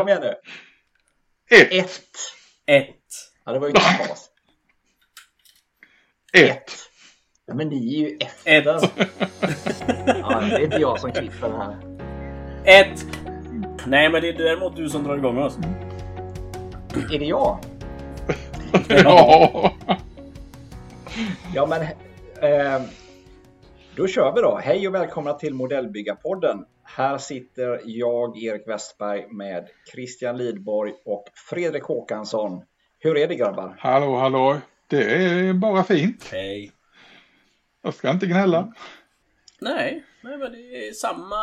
Kom igen nu. Ett. Ett. Ett. Ja, det var ju knas. Ett. Ja, men ni är ju efter. Ett. Ja, det är inte jag som klipper det här. Ett. Nej, men det är däremot du som drar igång oss. Är det jag? Ja. Ja, men eh, då kör vi då. Hej och välkomna till Modellbyggarpodden. Här sitter jag, Erik Westberg, med Christian Lidborg och Fredrik Håkansson. Hur är det grabbar? Hallå, hallå. Det är bara fint. Hej. Jag ska inte gnälla. Nej, nej, men det är samma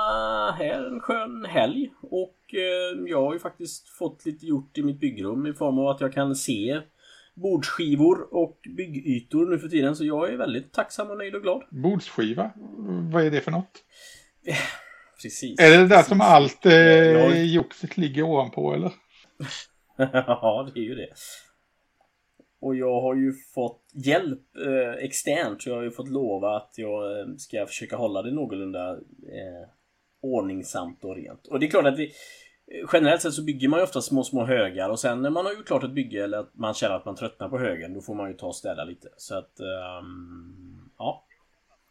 här. En skön helg. Och eh, jag har ju faktiskt fått lite gjort i mitt byggrum i form av att jag kan se bordsskivor och byggytor nu för tiden. Så jag är väldigt tacksam och nöjd och glad. Bordsskiva. Vad är det för något? Precis. Är det det där precis. som allt eh, joxet ligger ovanpå eller? ja, det är ju det. Och jag har ju fått hjälp eh, externt. Så jag har ju fått lova att jag eh, ska försöka hålla det någorlunda eh, ordningsamt och rent. Och det är klart att vi Generellt sett så bygger man ju ofta små, små högar och sen när man har gjort klart ett bygge eller att man känner att man tröttnar på högen då får man ju ta och städa lite. Så att... ehm, ja.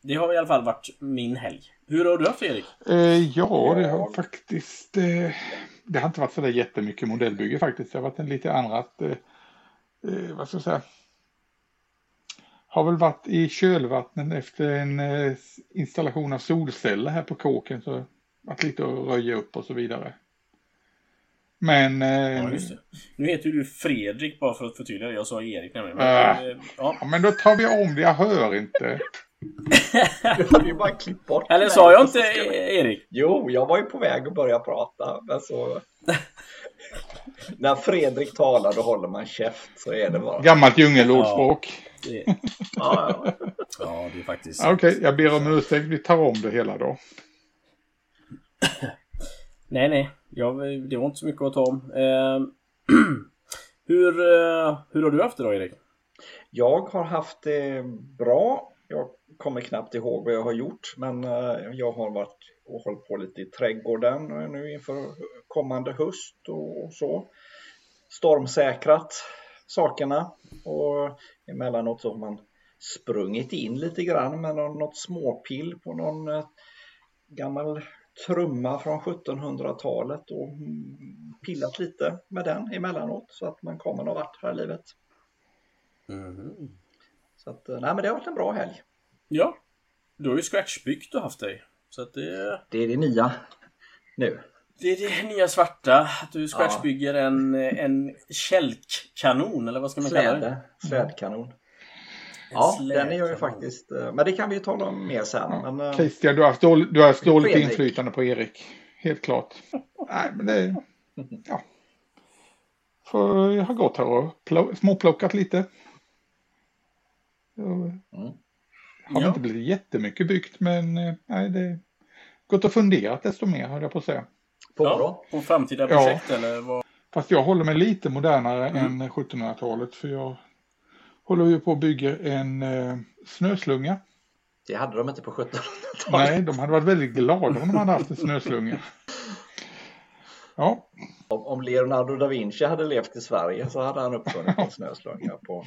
Det har i alla fall varit min helg. Hur har du haft Erik? Eh, ja, det har faktiskt... Eh, det har inte varit så där jättemycket modellbygge faktiskt. Det har varit en lite annat... Eh, eh, vad ska jag säga? Har väl varit i kölvattnen efter en eh, installation av solceller här på kåken. Så varit lite att röja upp och så vidare. Men... Eh, Ja, just det. Nu heter du Fredrik bara för att förtydliga det. Jag sa Erik nämligen. Men, Ah. ja. Ja, men då tar vi om det. Jag hör inte. Du hade ju bara klippt bort Eller det sa jag inte Erik? Jo, jag var ju på väg att börja prata, men så... När Fredrik talar då håller man käft, så är det bara. Gammalt djungelordspråk. Det, Ja, ja. ja, det är faktiskt... Ja, Okej, jag ber om ursäkt. Vi tar om det hela då. Nej, nej. Jag, det var inte så mycket att ta om. Eh, hur, eh, hur har du haft det då, Erik? Jag har haft det bra. Jag kommer knappt ihåg vad jag har gjort, men eh, jag har varit och hållit på lite i trädgården nu inför kommande höst och så. Stormsäkrat sakerna och emellanåt så har man sprungit in lite grann med någon- något småpill på någon eh, gammal trumma från 1700-talet och mm, pillat lite med den emellanåt så att man kommer någon vart här i livet. Så att, eh, nej men det har varit en bra helg. Ja. Du har ju scratchbyggt och haft dig. Så att det, Det är det nya nu. det är det nya svarta. Att du scratchbygger en, en kälkkanon, eller vad ska man kalla det? Släde, slädkanon. En Ja, den är jag ju slädkanon. faktiskt, eh, men det kan vi ju tala om mer sen. Men, eh, Christian, du har haft dåligt, du har haft dåligt inflytande på Erik. Helt klart. Nej, men det... Ja. För jag har gått här och plå- småplockat lite. Mm. Har Ja. inte blivit jättemycket byggt, men eh, nej, det gått och funderat desto mer, höll jag på att säga. på Ja, då? på framtida Ja. projekt eller vad? Fast jag håller mig lite modernare Mm. än 1700-talet, för jag håller ju på att bygga en eh, snöslunga. Det hade de inte på 1700-talet. Nej, de hade varit väldigt glada om de hade haft en snöslunga. Ja, Om, om Leonardo da Vinci hade levt i Sverige så hade han uppfunnit en snöslunga på,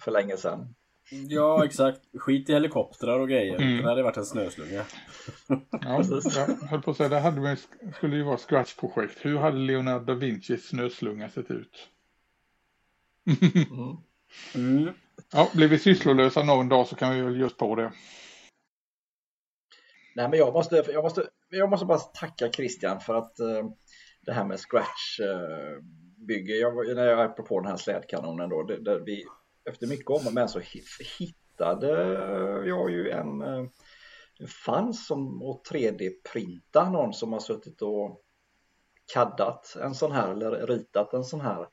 för länge sedan. Ja, exakt. Skit i helikoptrar och grejer. Mm. Det hade varit en snöslunga. ja jag höll på att säga, det hade, vi- skulle ju vara scratch-projekt. Hur hade Leonardo da Vincis snöslunga sett ut? Mm. Mm. Ja, blir vi sysslolösa någon dag så kan vi väl just på det. Nej, men jag måste, jag, måste, jag måste bara tacka Christian för att eh, det här med scratch-bygge, jag, var- när jag är på den här slädkanonen då, det, där vi, efter mycket om och men så hittade jag ju en, eh, det fanns som att 3D-printa någon som har suttit och kaddat en sån här eller ritat en sån här.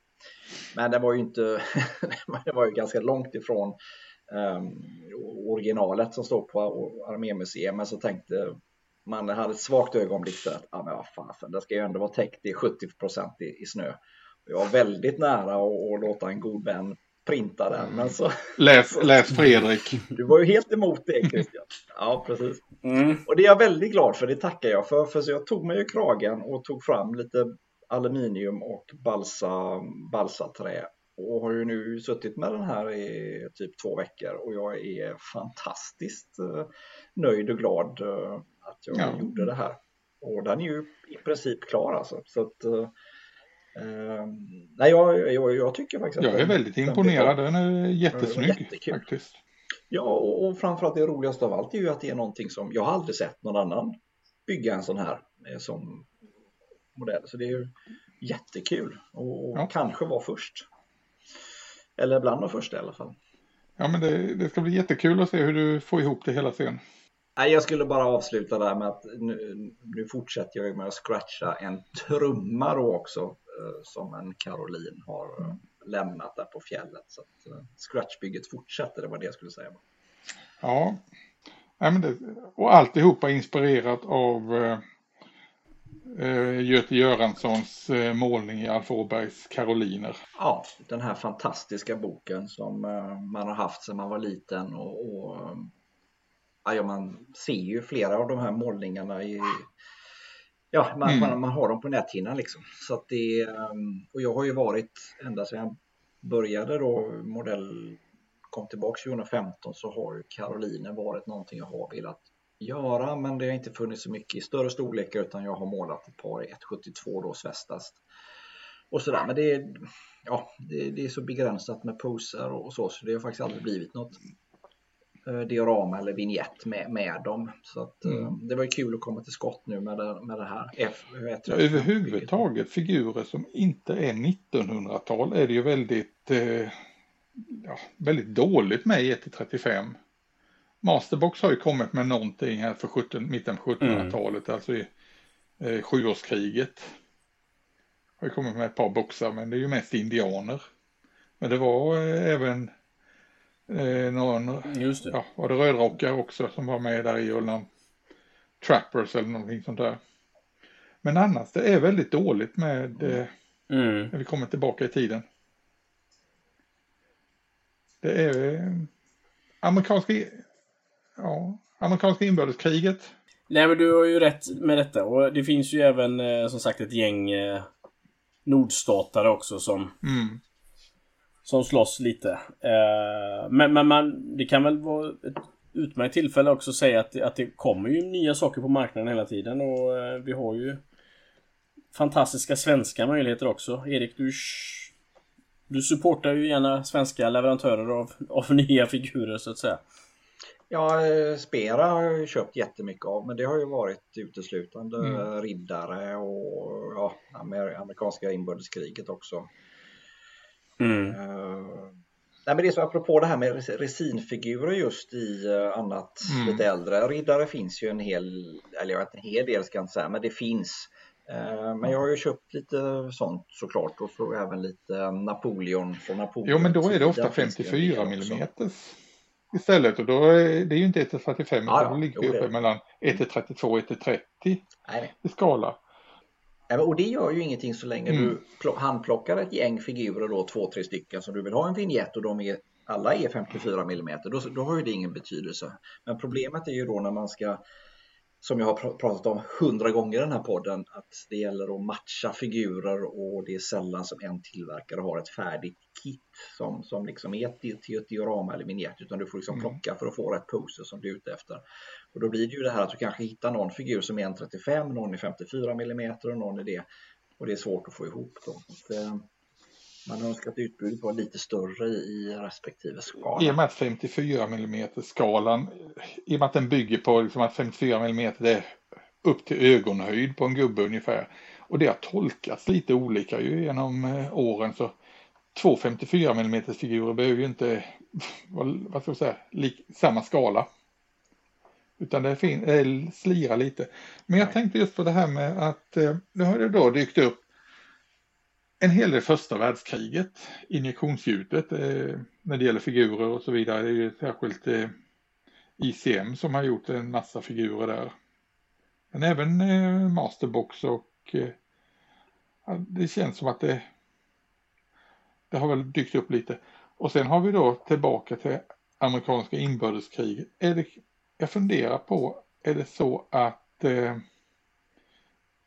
Men det var ju inte, det var ju ganska långt ifrån um, originalet som står på Armémuseet. Men så tänkte man hade ett svagt ögonblick för att, ah, men vad fasen, det ska ju ändå vara täckt i 70 i, i snö. Jag var väldigt nära att låta en god vän printa den. Men så, Läs, läs Fredrik. du var ju helt emot det Christian. Ja, precis. Mm. Och det är jag väldigt glad för, det tackar jag för. För så jag tog mig i kragen och tog fram lite aluminium och balsa, balsaträ och har ju nu suttit med den här i typ två veckor och jag är fantastiskt eh, nöjd och glad eh, att jag ja. gjorde det här. Och den är ju i princip klar alltså. Så att, eh, nej, jag, jag, jag, tycker faktiskt Jag är väldigt den imponerad, den är jättesnygg jättekul. faktiskt. Ja, och, och framförallt det roligaste av allt är ju att det är någonting som jag har aldrig sett någon annan bygga en sån här som modell. Så det är ju jättekul och, och ja. kanske var först. Eller bland de första i alla fall. Ja, men det, det, ska bli jättekul att se hur du får ihop det hela sen. Nej, jag skulle bara avsluta där med att nu, nu fortsätter jag med att scratcha en trumma då också eh, som en Caroline har mm. lämnat där på fjället. Så eh, scratchbygget fortsätter, det var det jag skulle säga. Ja, Nej, men det, och alltihopa inspirerat av eh, eh, Göte Göranssons eh, målning i Alf Åbergs Karoliner. Ja, den här fantastiska boken som eh, man har haft sedan man var liten och, och ja, man ser ju flera av de här målningarna i Ja, man, mm. man, man, har dem på näthinnan liksom. Så att det, ehm, och jag har ju varit ända sedan jag började då modell kom tillbaka 2015 så har ju Karoliner varit någonting jag har velat göra men det har inte funnits så mycket i större storlekar utan jag har målat ett par i 1,72 då Svestast. Och sådär men det är, ja, det, det, är så begränsat med poser och så så det har faktiskt aldrig blivit något diorama eller vignett med, med dem. Så att, eh, mm. det var ju kul att komma till skott nu med det, med det här. F, ja, överhuvudtaget figurer som inte är 1900-tal är det ju väldigt, eh, ja, väldigt dåligt med i 1-35. Masterbox har ju kommit med någonting här för 17, mitten på 1700-talet, mm. alltså i eh, sjuårskriget. Har ju kommit med ett par boxar, men det är ju mest indianer. Men det var eh, även eh, någon, Just det. ja, var det rödrockar också som var med där i och någon trappers eller någonting sånt där. Men annars det är väldigt dåligt med eh, mm. när vi kommer tillbaka i tiden. Det är eh, amerikanska ja, amerikanska inbördeskriget. Nej men du har ju rätt med detta och det finns ju även eh, som sagt ett gäng eh, nordstatare också som mm. Som slåss lite. Eh, men, men man, det kan väl vara ett utmärkt tillfälle också att säga att, att det kommer ju nya saker på marknaden hela tiden och eh, vi har ju fantastiska svenska möjligheter också. Erik, du du supportar ju gärna svenska leverantörer av, av nya figurer så att säga. Ja, eh, Spera har jag köpt jättemycket av men det har ju varit uteslutande mm. riddare och ja, amerikanska inbördeskriget också. Mm. Uh, nej, men det är så apropå det här med resinfigurer just i uh, annat mm. lite äldre. Riddare finns ju en hel, eller jag vet en hel del ska jag inte säga, men det finns. Uh, men jag har ju köpt lite sånt såklart och så även lite Napoleon från Napoleon. Jo men då är det ofta 54 millimeters istället och då är det ju inte 1 till 35 utan ja, då ligger det uppe mellan 1 till 32 och 1 till 30 Nej. i skala. Och det gör ju ingenting så länge mm. du handplockar ett gäng figurer då, två, tre stycken som du vill ha en vignett och de är alla är 54 mm, då, då har ju det ingen betydelse. Men problemet är ju då när man ska som jag har pratat om hundra gånger i den här podden, att det gäller att matcha figurer och det är sällan som en tillverkare har ett färdigt kit som, som liksom är till ett diorama eller vignett, utan du får liksom mm. plocka för att få rätt poser som du är ute efter. Och då blir det ju det här att du kanske hittar någon figur som är 1,35, någon är 54 mm och någon är det. Och det är svårt att få ihop då. Eh, man önskar att utbudet var lite större i respektive skala. I och med att 54 mm skalan, i och med att den bygger på liksom att 54 mm är upp till ögonhöjd på en gubbe ungefär. Och det har tolkats lite olika ju genom eh, åren så två 54 mm figurer behöver ju inte, vad ska jag säga, lik, samma skala. Utan det fin, slirar lite. Men jag tänkte just på det här med att eh, nu har det då dykt upp en hel del första världskriget, injektionsljudet eh, när det gäller figurer och så vidare. Det är ju särskilt eh, ICM som har gjort en massa figurer där. Men även eh, Masterbox och eh, det känns som att det, det har väl dykt upp lite. Och sen har vi då tillbaka till amerikanska inbördeskriget. Är det, jag funderar på, är det så att eh,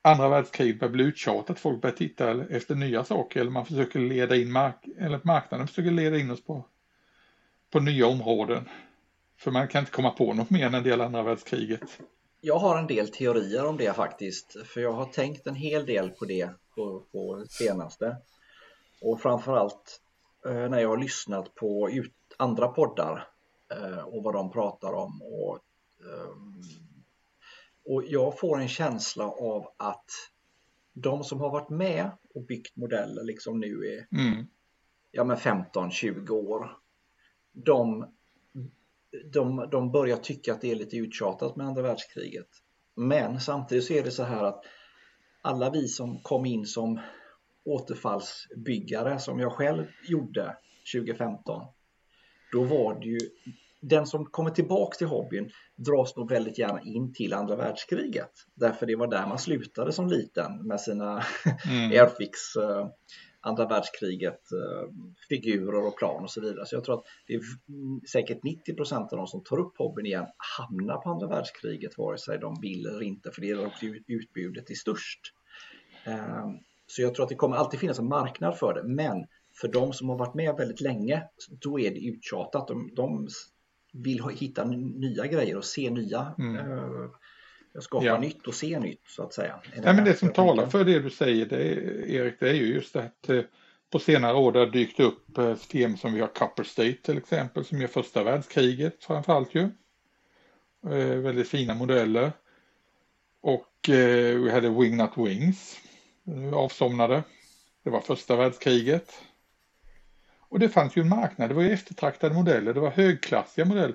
andra världskriget börjar bli uttjatat, folk börjar titta efter nya saker eller man försöker leda in mark eller marknaden försöker leda in oss på, på nya områden. För man kan inte komma på något mer än en del andra världskriget. Jag har en del teorier om det faktiskt, för jag har tänkt en hel del på det på, på senaste. Och framförallt eh, när jag har lyssnat på ut, andra poddar och vad de pratar om. Och, eh, och jag får en känsla av att de som har varit med och byggt modeller liksom nu är mm. ja, 15-20 år. De de, de börjar tycka att det är lite uttjatat med andra världskriget. Men samtidigt så är det så här att alla vi som kom in som återfallsbyggare som jag själv gjorde 2015. Då var det ju den som kommer tillbaks till hobbyn dras nog väldigt gärna in till andra världskriget. Därför det var där man slutade som liten med sina mm. airfix eh, andra världskriget, eh, figurer och plan och så vidare. Så jag tror att det är säkert 90 procent av de som tar upp hobbyn igen hamnar på andra världskriget vare sig de vill eller inte för det är också utbudet är störst. Ehm, så jag tror att det kommer alltid finnas en marknad för det men för de som har varit med väldigt länge då är det uttjatat. De, de vill hitta nya grejer och se nya mm. Eh, skapa ja. nytt och se nytt så att säga. Ja, men det som talar för det du säger det, Erik, det är ju just att eh, på senare år det har dykt upp eh, system som vi har Copper State till exempel som är första världskriget framförallt ju. Eh, väldigt fina modeller. Och eh, vi hade Wing Not Wings avsomnade. Det var första världskriget. Och det fanns ju en marknad, det var ju eftertraktade modeller, det var högklassiga modeller.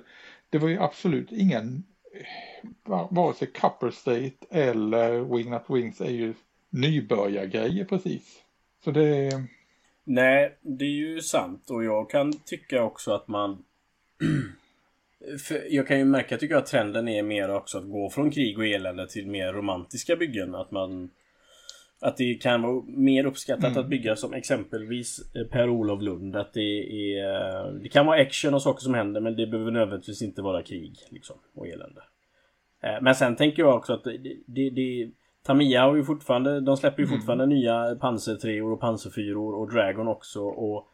Det var ju absolut ingen eh, vare sig Copper State eller Wingnut Wings är ju nybörjargrejer precis. Så det. Nej, det är ju sant och jag kan tycka också att man jag kan ju märka, tycker jag, att trenden är mer också att gå från krig och elände till mer romantiska byggen. Att man att det kan vara mer uppskattat mm. att bygga som exempelvis eh, Per-Olof Lund. Att det är... Det kan vara action och saker som händer men det behöver nödvändigtvis inte vara krig liksom, och elände. Eh, men sen tänker jag också att det, det, det Tamiya har ju fortfarande, de släpper ju mm. fortfarande mm. nya pansartreor och pansarfyror och Dragon också och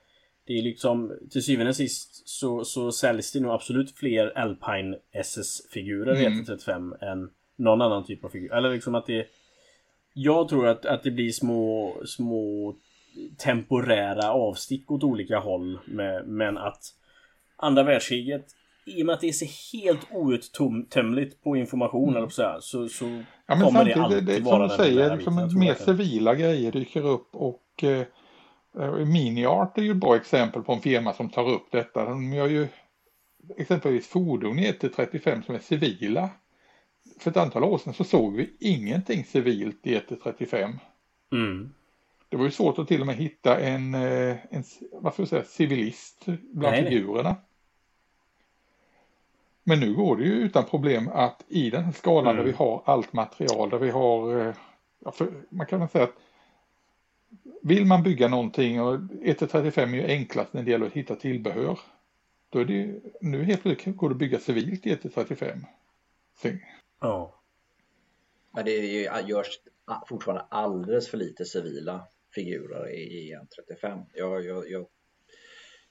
Det är liksom till syvende och sist så, så säljs det nog absolut fler Alpine SS-figurer mm. i 135 än någon annan typ av figur. Eller liksom att det jag tror att, att det blir små, små temporära avstick åt olika håll. Med, men att andra världskriget i och med att det är så helt outtömligt på information mm. eller så, här, så, så ja, kommer det alltid det, det, vara som du säger, liksom mer civila grejer dyker upp och eh, Miniart är ju ett bra exempel på en firma som tar upp detta. De gör ju exempelvis fordon i 1-35 som är civila för ett antal år sedan så såg vi ingenting civilt i 1-35. Mm. Det var ju svårt att till och med hitta en, eh, en jag säga, civilist bland nej, figurerna. Nej. Men nu går det ju utan problem att i den här skalan mm. där vi har allt material, där vi har, eh, ja, man kan väl säga att vill man bygga någonting och 1-35 är ju enklast när det gäller att hitta tillbehör. Då är det ju, nu helt plötsligt går det att bygga civilt i 1-35. Ja. Men det görs fortfarande alldeles för lite civila figurer i EN35. Jag, jag, jag,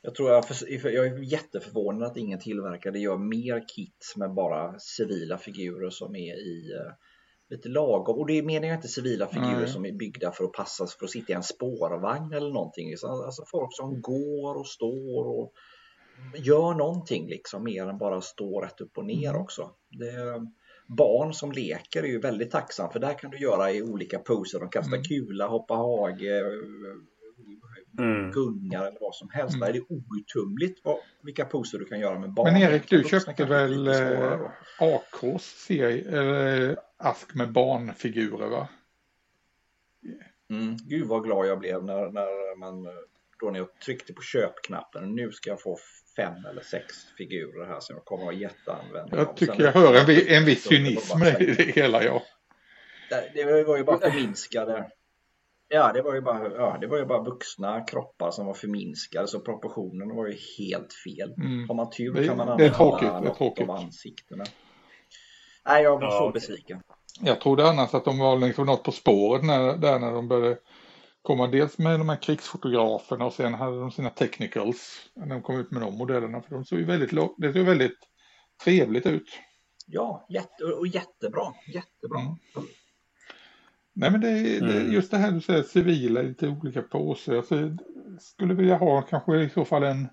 jag tror jag, jag är jätteförvånad att ingen tillverkare gör mer kit med bara civila figurer som är i uh, lite lagom. Och det menar jag inte civila figurer mm. som är byggda för att passa för att sitta i en spårvagn eller någonting. Alltså folk som går och står och gör någonting liksom mer än bara stå rätt upp och ner mm. också. Det, barn som leker är ju väldigt tacksam för där kan du göra i olika poser. De kastar mm. kula, hoppa hage, mm. gungar eller vad som helst. Mm. Där är det outtömligt vad, vilka poser du kan göra med barn. Men Erik, du köpte väl eh, AKs serie, eller ask med barnfigurer va? Mm. Gud vad glad jag blev när, när man då när jag tryckte på köpknappen. Nu ska jag få fem eller sex figurer här som jag kommer att ha jätteanvändning Jag tycker jag hör en, en viss cynism i det hela, ja. Det var ju bara förminskade. Ja, det var ju bara, ja, det var ju bara vuxna kroppar som var förminskade så proportionen var ju helt fel. Mm. Har man tur kan man använda det är tråkigt, det är tråkigt. av ansiktena. Nej, jag var ja, så besviken. jag trodde annars att de var liksom något på spåret när, där när de började komma dels med de här krigsfotograferna och sen hade de sina technicals när de kom ut med de modellerna. För de såg ju väldigt, det såg väldigt trevligt ut. Ja, jätte, och jättebra. Jättebra. Mm. Nej men det, mm. just det här du säger civila, lite olika påsar. Alltså, skulle vilja ha kanske i så fall en,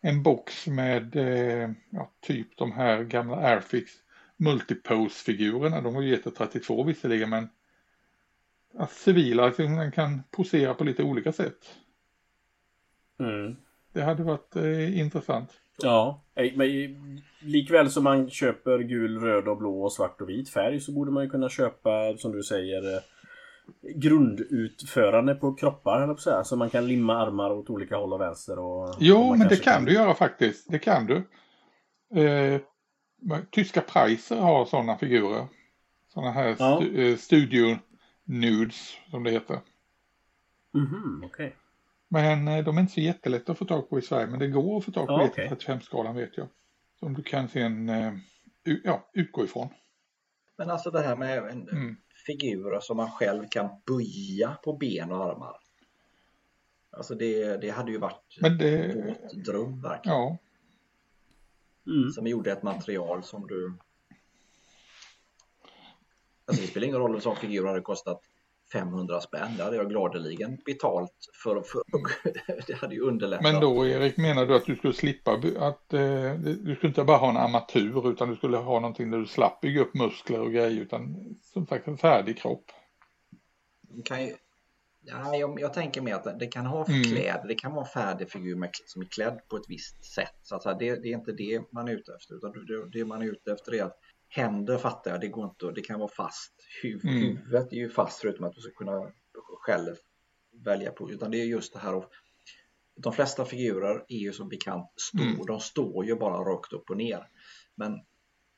en med eh, ja, typ de här gamla Airfix multipose-figurerna. De var ju GT32 visserligen men att civila man kan posera på lite olika sätt. Mm. Det hade varit eh, intressant. Ja, men likväl som man köper gul, röd och blå och svart och vit färg så borde man ju kunna köpa, som du säger, eh, grundutförande på kroppar, eller så, så man kan limma armar åt olika håll och vänster. Och, jo, och men det kan, kan du göra faktiskt. Det kan du. Eh, tyska Pricer har sådana figurer. Sådana här ja. stu eh, studio nudes som det heter. Mhm, okej. Okay. Men eh, de är inte så jättelätta att få tag på i Sverige, men det går att få tag på ja, okay. 35-skalan vet jag. Som du kan sen eh, ja, utgå ifrån. Men alltså det här med en mm. figurer som man själv kan böja på ben och armar. Alltså det, det hade ju varit men det... dröm verkligen. Ja. Mm. Som gjorde ett material som du Alltså det spelar ingen roll om en sån figur hade kostat 500 spänn. Det hade jag gladeligen betalt för. för det hade ju underlättat. Men då Erik menar du att du skulle slippa att eh, du skulle inte bara ha en amatur utan du skulle ha någonting där du slapp bygga upp muskler och grejer utan som sagt en färdig kropp. Kan ju, ja, jag, jag tänker mer att det kan ha mm. kläder, det kan vara en färdig figur med, som är klädd på ett visst sätt. Så att det, det är inte det man är ute efter utan det, det man är ute efter är att Händer fattar jag, det går inte det kan vara fast. Huv mm. Huvudet är ju fast förutom att du ska kunna själv välja på, utan det är just det här att de flesta figurer är ju som bekant stå, mm. de står ju bara rakt upp och ner. Men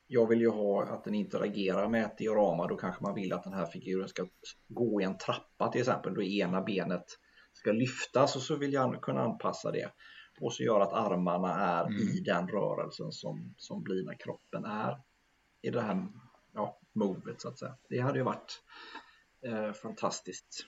jag vill ju ha att den interagerar med ett diorama, då kanske man vill att den här figuren ska gå i en trappa till exempel, då ena benet ska lyftas och så vill jag kunna anpassa det. Och så göra att armarna är mm. i den rörelsen som, som blir när kroppen är i det här ja, movet så att säga. Det hade ju varit eh, fantastiskt.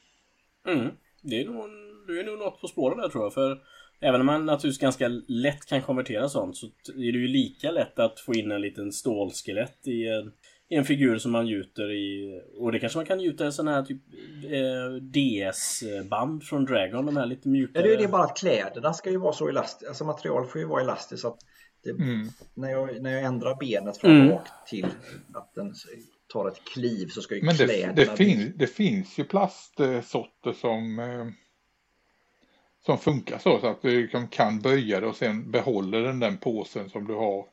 Mm. Det är nog, du är nog något på spåren där tror jag. För även om man naturligtvis ganska lätt kan konvertera sånt så är det ju lika lätt att få in en liten stålskelett i en, i en figur som man gjuter i. Och det kanske man kan gjuta i sådana här typ eh, DS-band från Dragon. De här lite mjukare. Ja, det är det bara att kläderna ska ju vara så elastiska. Alltså material får ju vara elastiskt så att det, mm. när, jag, när jag ändrar benet från mm. rakt till att den tar ett kliv så ska ju Men kläderna... Det, det, fin, det finns ju plastsorter som, eh, som funkar så, så att du kan böja det och sen behåller den den påsen som du har.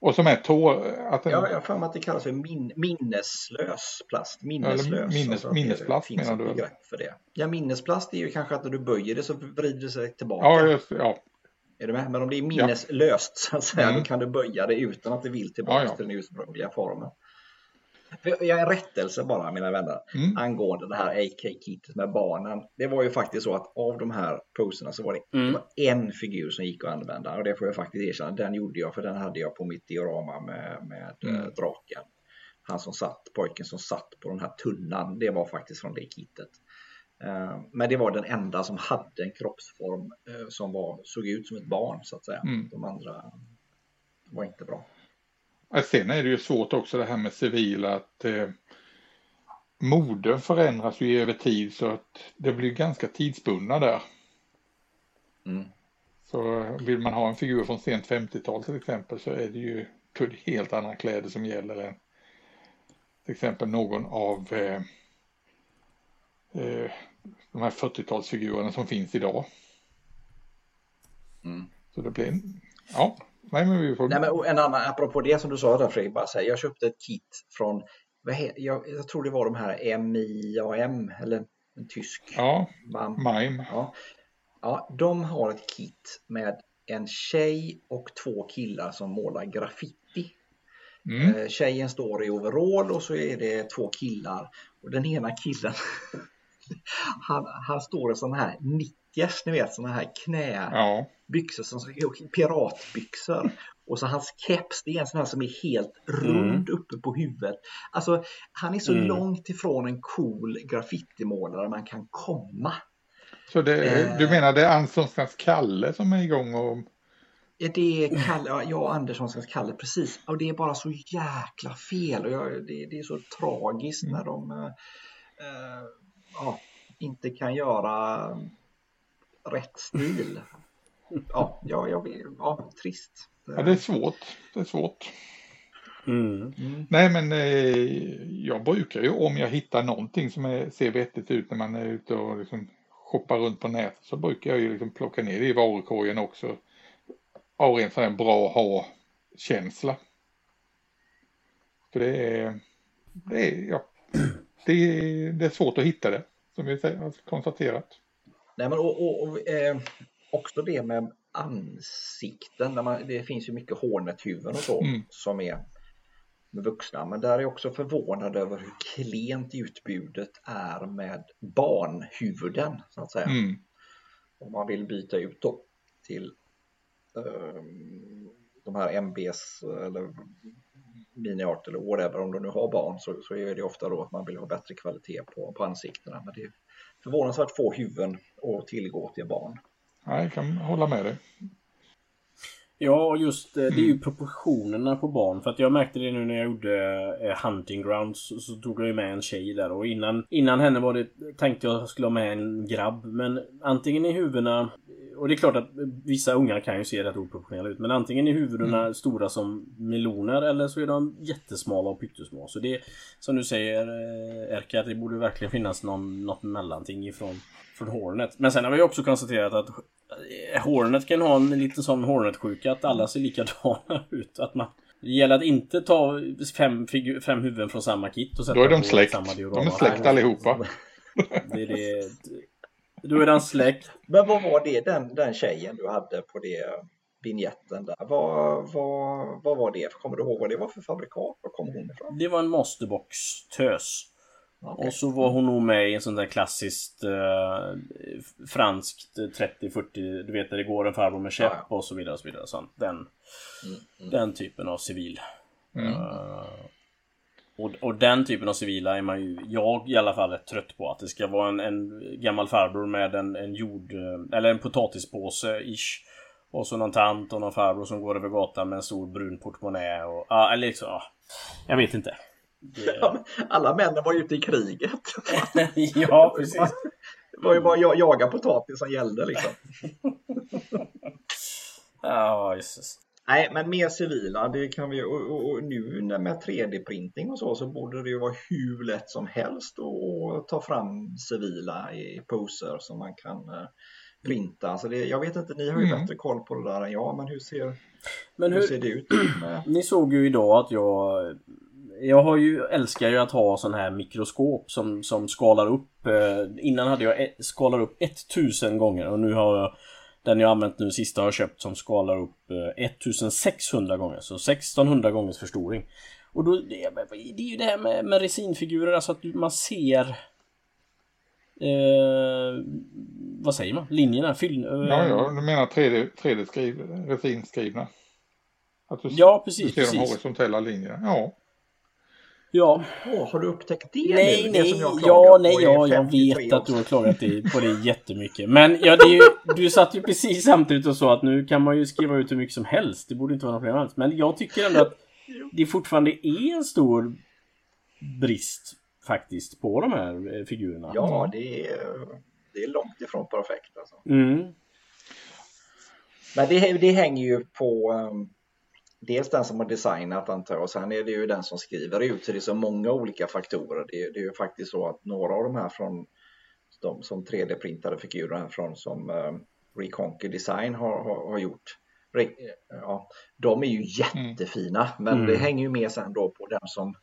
Och som är tå... Att den... Ja, jag har för mig att det kallas för min, minneslös plast. Minneslös. minnes, alltså minnesplast menar du? För det. Ja, minnesplast är ju kanske att när du böjer det så vrider det sig tillbaka. Ja, just, ja är du med? Men om det är minneslöst ja. så att säga, mm. då kan du böja det utan att det vill tillbaka ja, ja. till den ursprungliga formen. Jag är en rättelse bara mina vänner mm. angående det här AK-kittet med barnen. Det var ju faktiskt så att av de här poserna så var det, mm. en figur som gick att använda och det får jag faktiskt erkänna. Den gjorde jag för den hade jag på mitt diorama med, med mm. äh, draken. Han som satt, pojken som satt på den här tunnan, det var faktiskt från det kittet. Eh, men det var den enda som hade en kroppsform eh, som var, såg ut som ett barn så att säga. Mm. De andra var inte bra. Sen är det ju svårt också det här med civila att eh, moden förändras ju över tid så att det blir ganska tidsbundna där. Mm. Så vill man ha en figur från sent 50-tal till exempel så är det ju helt andra kläder som gäller än till exempel någon av eh, eh, de här 40-talsfigurerna som finns idag. Mm. Så det blir, ja, nej men vi får... Nej men en annan, apropå det som du sa där Fredrik, bara säga, jag köpte ett kit från, jag, jag tror det var de här MIAM, eller en tysk. Ja, MIME. Ja. ja, de har ett kit med en tjej och två killar som målar graffiti. Mm. Eh, tjejen står i overall och så är det två killar och den ena killen han, han står i sådana här nickers, ni vet sådana här knäbyxor, som piratbyxor. Och så hans keps, det är en sån här som är helt rund mm. uppe på huvudet. Alltså, han är så mm. långt ifrån en cool graffitimålare man kan komma. Så det, eh, du menar det är Anssonskans Kalle som är igång och det är Kalle, ja, Anderssons Kalle, precis. Och det är bara så jäkla fel. Och jag, det, det, är så tragiskt när de äh, ja, inte kan göra rätt stil. Ja, ja, jag, ja trist. Ja, det är svårt. Det är svårt. Mm. Mm. Nej, men eh, jag brukar ju om jag hittar någonting som är, ser vettigt ut när man är ute och liksom shoppar runt på nätet så brukar jag ju liksom plocka ner det i varukorgen också av en sån här bra ha-känsla. För det är, det är, ja, det är, det är svårt att hitta det, som vi har konstaterat. Nej, men och, och, och eh, också det med ansikten. Där man, det finns ju mycket hornethuvuden och så mm. som är med vuxna. Men där är jag också förvånad över hur klent utbudet är med barnhuvuden så att säga. Mm. Om man vill byta ut då till Ehm, de här MBs eller miniart eller whatever, om du nu har barn så, så är det ofta då att man vill ha bättre kvalitet på, på ansiktena. Men det är förvånansvärt få huvuden att tillgå till barn. Nej, jag kan hålla med dig. Ja, och just eh, det är ju proportionerna på barn. För att jag märkte det nu när jag gjorde eh, Hunting Grounds. Så, tog jag ju med en tjej där och innan, innan henne var det tänkte jag att jag skulle ha med en grabb. Men antingen i huvudena och det är klart att vissa ungar kan ju se rätt oproportionerliga ut. Men antingen är huvudena mm. stora som meloner eller så är de jättesmala och pyttesmå. Så det som du säger eh, Erka, det borde verkligen finnas någon, något mellanting ifrån från Hornet. Men sen har vi också konstaterat att Hornet kan ha en liten sån Hornet-sjuka att alla ser likadana ut. Att man, det gäller att inte ta fem, fem huvuden från samma kit och sätta Då är de släkt. De är släkt allihopa. Det är det. Då är den släkt. Men vad var det den, den tjejen du hade på det vignetten där? Vad, vad, vad var det? Kommer du ihåg vad det var för fabrikat? Var kom hon ifrån? Det var en masterbox tös. Okay. Och så var hon nog med i en sån där klassiskt eh, franskt 30-40, du vet där det går en farbror med käpp ja, ja. och så vidare. Och så vidare. Sånt. Den, mm, mm. den typen av civil. Mm. Uh, och, och, den typen av civila är man ju, jag i alla fall, rätt trött på. Att det ska vara en, en gammal farbror med en, en jord... Eller en potatispåse-ish. Och så någon tant och någon farbror som går över gatan med en stor brun portmonnä och... Ja, eller liksom... Ja, jag vet inte. Alla männen var ute i kriget. ja, precis. Det var ju bara att jaga potatis som gällde liksom. Ja, jösses. Nej, men mer civila, det kan vi och, och, och nu med 3D-printing och så så borde det ju vara hur lätt som helst att ta fram civila i poser som man kan eh, printa. Alltså det, jag vet inte, ni har ju mm. bättre koll på det där än jag, men hur ser, men hur, hur ser det ut? Ni såg ju idag att jag jag har ju, älskar ju att ha sån här mikroskop som, som skalar upp. Eh, innan hade jag ett, skalar upp 1000 gånger och nu har jag den jag använt nu sista har jag köpt som skalar upp 1600 eh, gånger. Så 1600 gångers förstoring. Och då, det, det är ju det här med, med resinfigurer, alltså att man ser eh, Vad säger man? Linjerna? Fyll, eh, ja, ja, du menar 3D, 3D resinskrivna? Att du, ja, precis, du ser precis. de horisontella linjerna? Ja. Ja. Oh, har du upptäckt det nej, nu? Nej, det som jag ja, nej, ja, jag vet att du har klagat på det jättemycket. Men ja, ju, du satt ju precis samtidigt och sa att nu kan man ju skriva ut hur mycket som helst. Det borde inte vara något problem alls. Men jag tycker ändå att det fortfarande är en stor brist faktiskt på de här eh, figurerna. Ja, det är, det är långt ifrån perfekt alltså. Mm. Men det, det hänger ju på um, dels den som har designat antar jag och sen är det ju den som skriver ut. Så det är så många olika faktorer. Det är, det är ju faktiskt så att några av de här från de som 3D-printade figurer från som uh, Reconquer Design har, har, har gjort. Re, ja, de är ju jättefina mm. men mm. det hänger ju med sen då på den som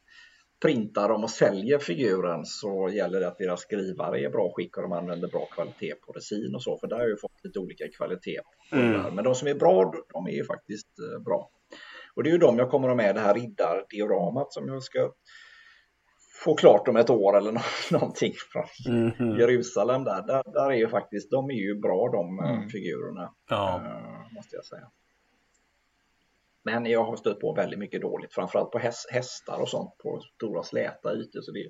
printar dem och säljer figuren så gäller det att deras skrivare är bra skick och de använder bra kvalitet på resin och så för där har ju fått lite olika kvalitet. Mm. Men de som är bra, de är ju faktiskt uh, bra. Och det är ju de jag kommer att ha med det här riddardioramat som jag ska få klart om ett år eller någonting från mm -hmm. Jerusalem där. där. Där är ju faktiskt, de är ju bra de eh, mm. figurerna. Ja. Måste jag säga. Men jag har stött på väldigt mycket dåligt, framförallt på hästar och sånt på stora släta ytor. Så det,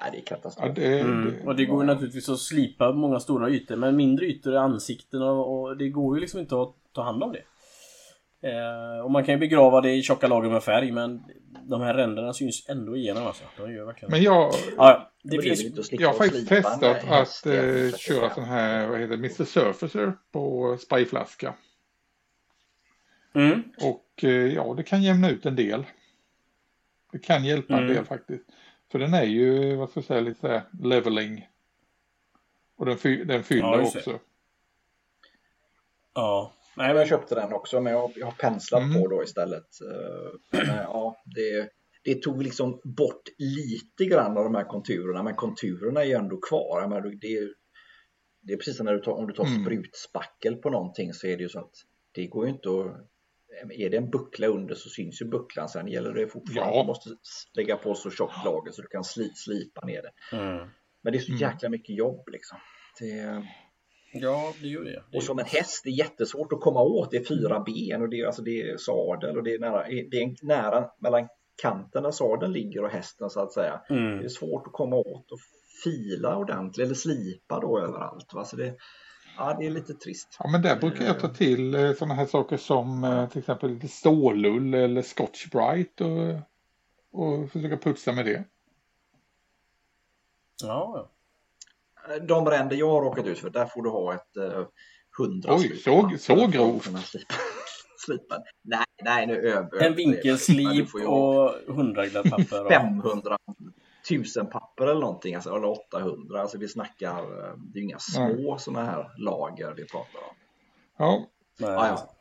nej, det är katastrof. Ja, det, mm. Och det går ju naturligtvis att slipa många stora ytor, men mindre ytor är ansikten och, och det går ju liksom inte att ta hand om det. Eh, och man kan ju begrava det i tjocka lager med färg men de här ränderna syns ändå igenom alltså. De gör verkligen... Men jag... Ja, det finns... Jag har faktiskt testat att eh, köra sån här, vad heter Mr Surfacer på sprayflaska. Mm. Och eh, ja, det kan jämna ut en del. Det kan hjälpa mm. en del faktiskt. För den är ju, vad ska jag säga, lite leveling. Och den, fy, den fyller ja, också. Ja. Nej, men jag köpte den också, men jag, jag har penslat mm. på då istället. Eh, men, ja, det, det tog liksom bort lite grann av de här konturerna, men konturerna är ju ändå kvar. Men det, det är precis som när du tar, om du tar mm. sprutspackel på någonting så är det ju så att det går ju inte att är det en buckla under så syns ju bucklan. Sen gäller det fortfarande ja. du måste lägga på så tjockt lager så du kan sli, slipa ner det. Mm. Men det är så mm. jäkla mycket jobb liksom. Det, Ja, det gör det. det och som en häst, det är jättesvårt att komma åt. Det är fyra ben och det är, alltså, det är sadel och det är nära, det är nära mellan kanten där sadeln ligger och hästen så att säga. Mm. Det är svårt att komma åt och fila ordentligt eller slipa då överallt. Va? Så det, ja, det är lite trist. Ja, men där brukar jag ta till eh, sådana här saker som eh, till exempel lite stålull eller Scotch Brite och, och försöka putsa med det. Ja, de ränder jag har råkat ut för, där får du ha ett eh, hundra Oj, så, så grovt? Slipa. Nej, nej, nu över. En vinkelslip och 100 gladpapper. 500 tusen papper eller någonting, alltså, eller 800. Alltså vi snackar, eh, det är inga små mm. sådana här lager vi pratar om. Ja. Nej, ah, ja.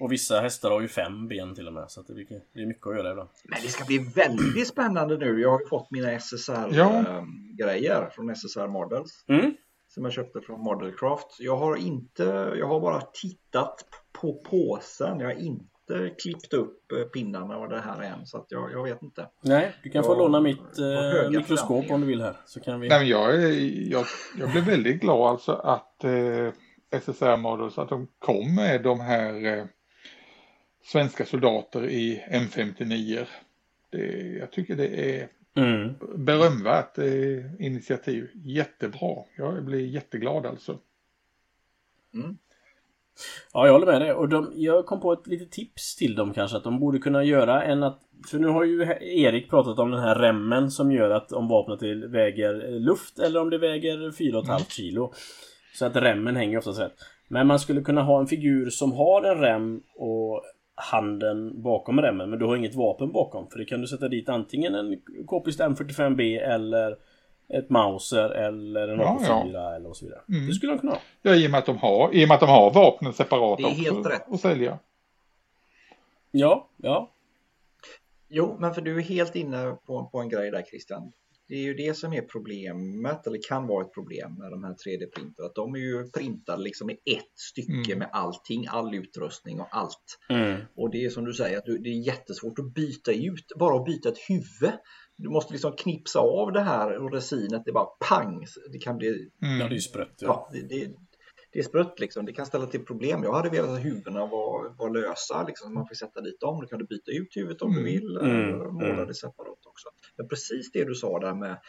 Och vissa hästar har ju fem ben till och med så det, är, det är mycket att göra ibland. Men det ska bli väldigt spännande nu. Jag har ju fått mina SSR-grejer ja. Ehm, från SSR Models. Mm. Som jag köpte från Modelcraft. Jag har inte, jag har bara tittat på påsen. Jag har inte klippt upp eh, pinnarna och det här än så att jag, jag vet inte. Nej, du kan jag få låna mitt eh, mikroskop om du vill här. Så kan vi... Nej, jag, jag, jag blev väldigt glad alltså att eh, SSR Models att de kom med de här eh, svenska soldater i M59. Det, jag tycker det är mm. berömvärt eh, initiativ. Jättebra. Jag blir jätteglad alltså. Mm. Ja, jag håller med dig. Och de, jag kom på ett litet tips till dem kanske att de borde kunna göra en att... För nu har ju Erik pratat om den här remmen som gör att om vapnet väger luft eller om det väger 4,5 mm. kilo. Så att remmen hänger oftast rätt. Men man skulle kunna ha en figur som har en rem och handen bakom remmen men du har inget vapen bakom. För det kan du sätta dit antingen en k-pist M45B eller ett Mauser eller en AK4 ja, ja. eller så vidare. Mm. Det skulle de kunna ha. Ja, i och med att de har, i och med att de har vapnen separat det är helt rätt. att sälja. Ja, ja. Jo, men för du är helt inne på, på en grej där Christian. Det är ju det som är problemet, eller kan vara ett problem med de här 3D-printerna. Att de är ju printade liksom i ett stycke mm. med allting, all utrustning och allt. Mm. Och det är som du säger, att det är jättesvårt att byta ut, bara att byta ett huvud. Du måste liksom knipsa av det här och resinet, det är bara pang. Det kan bli... Mm. Ja, det är sprött. Ja. ja det, det, det, är sprött liksom. Det kan ställa till problem. Jag hade velat att huvudena var, var lösa, liksom. man får sätta dit dem. Du kan du byta ut huvudet om mm. du vill, mm. eller måla mm. det separat också. Men precis det du sa där med,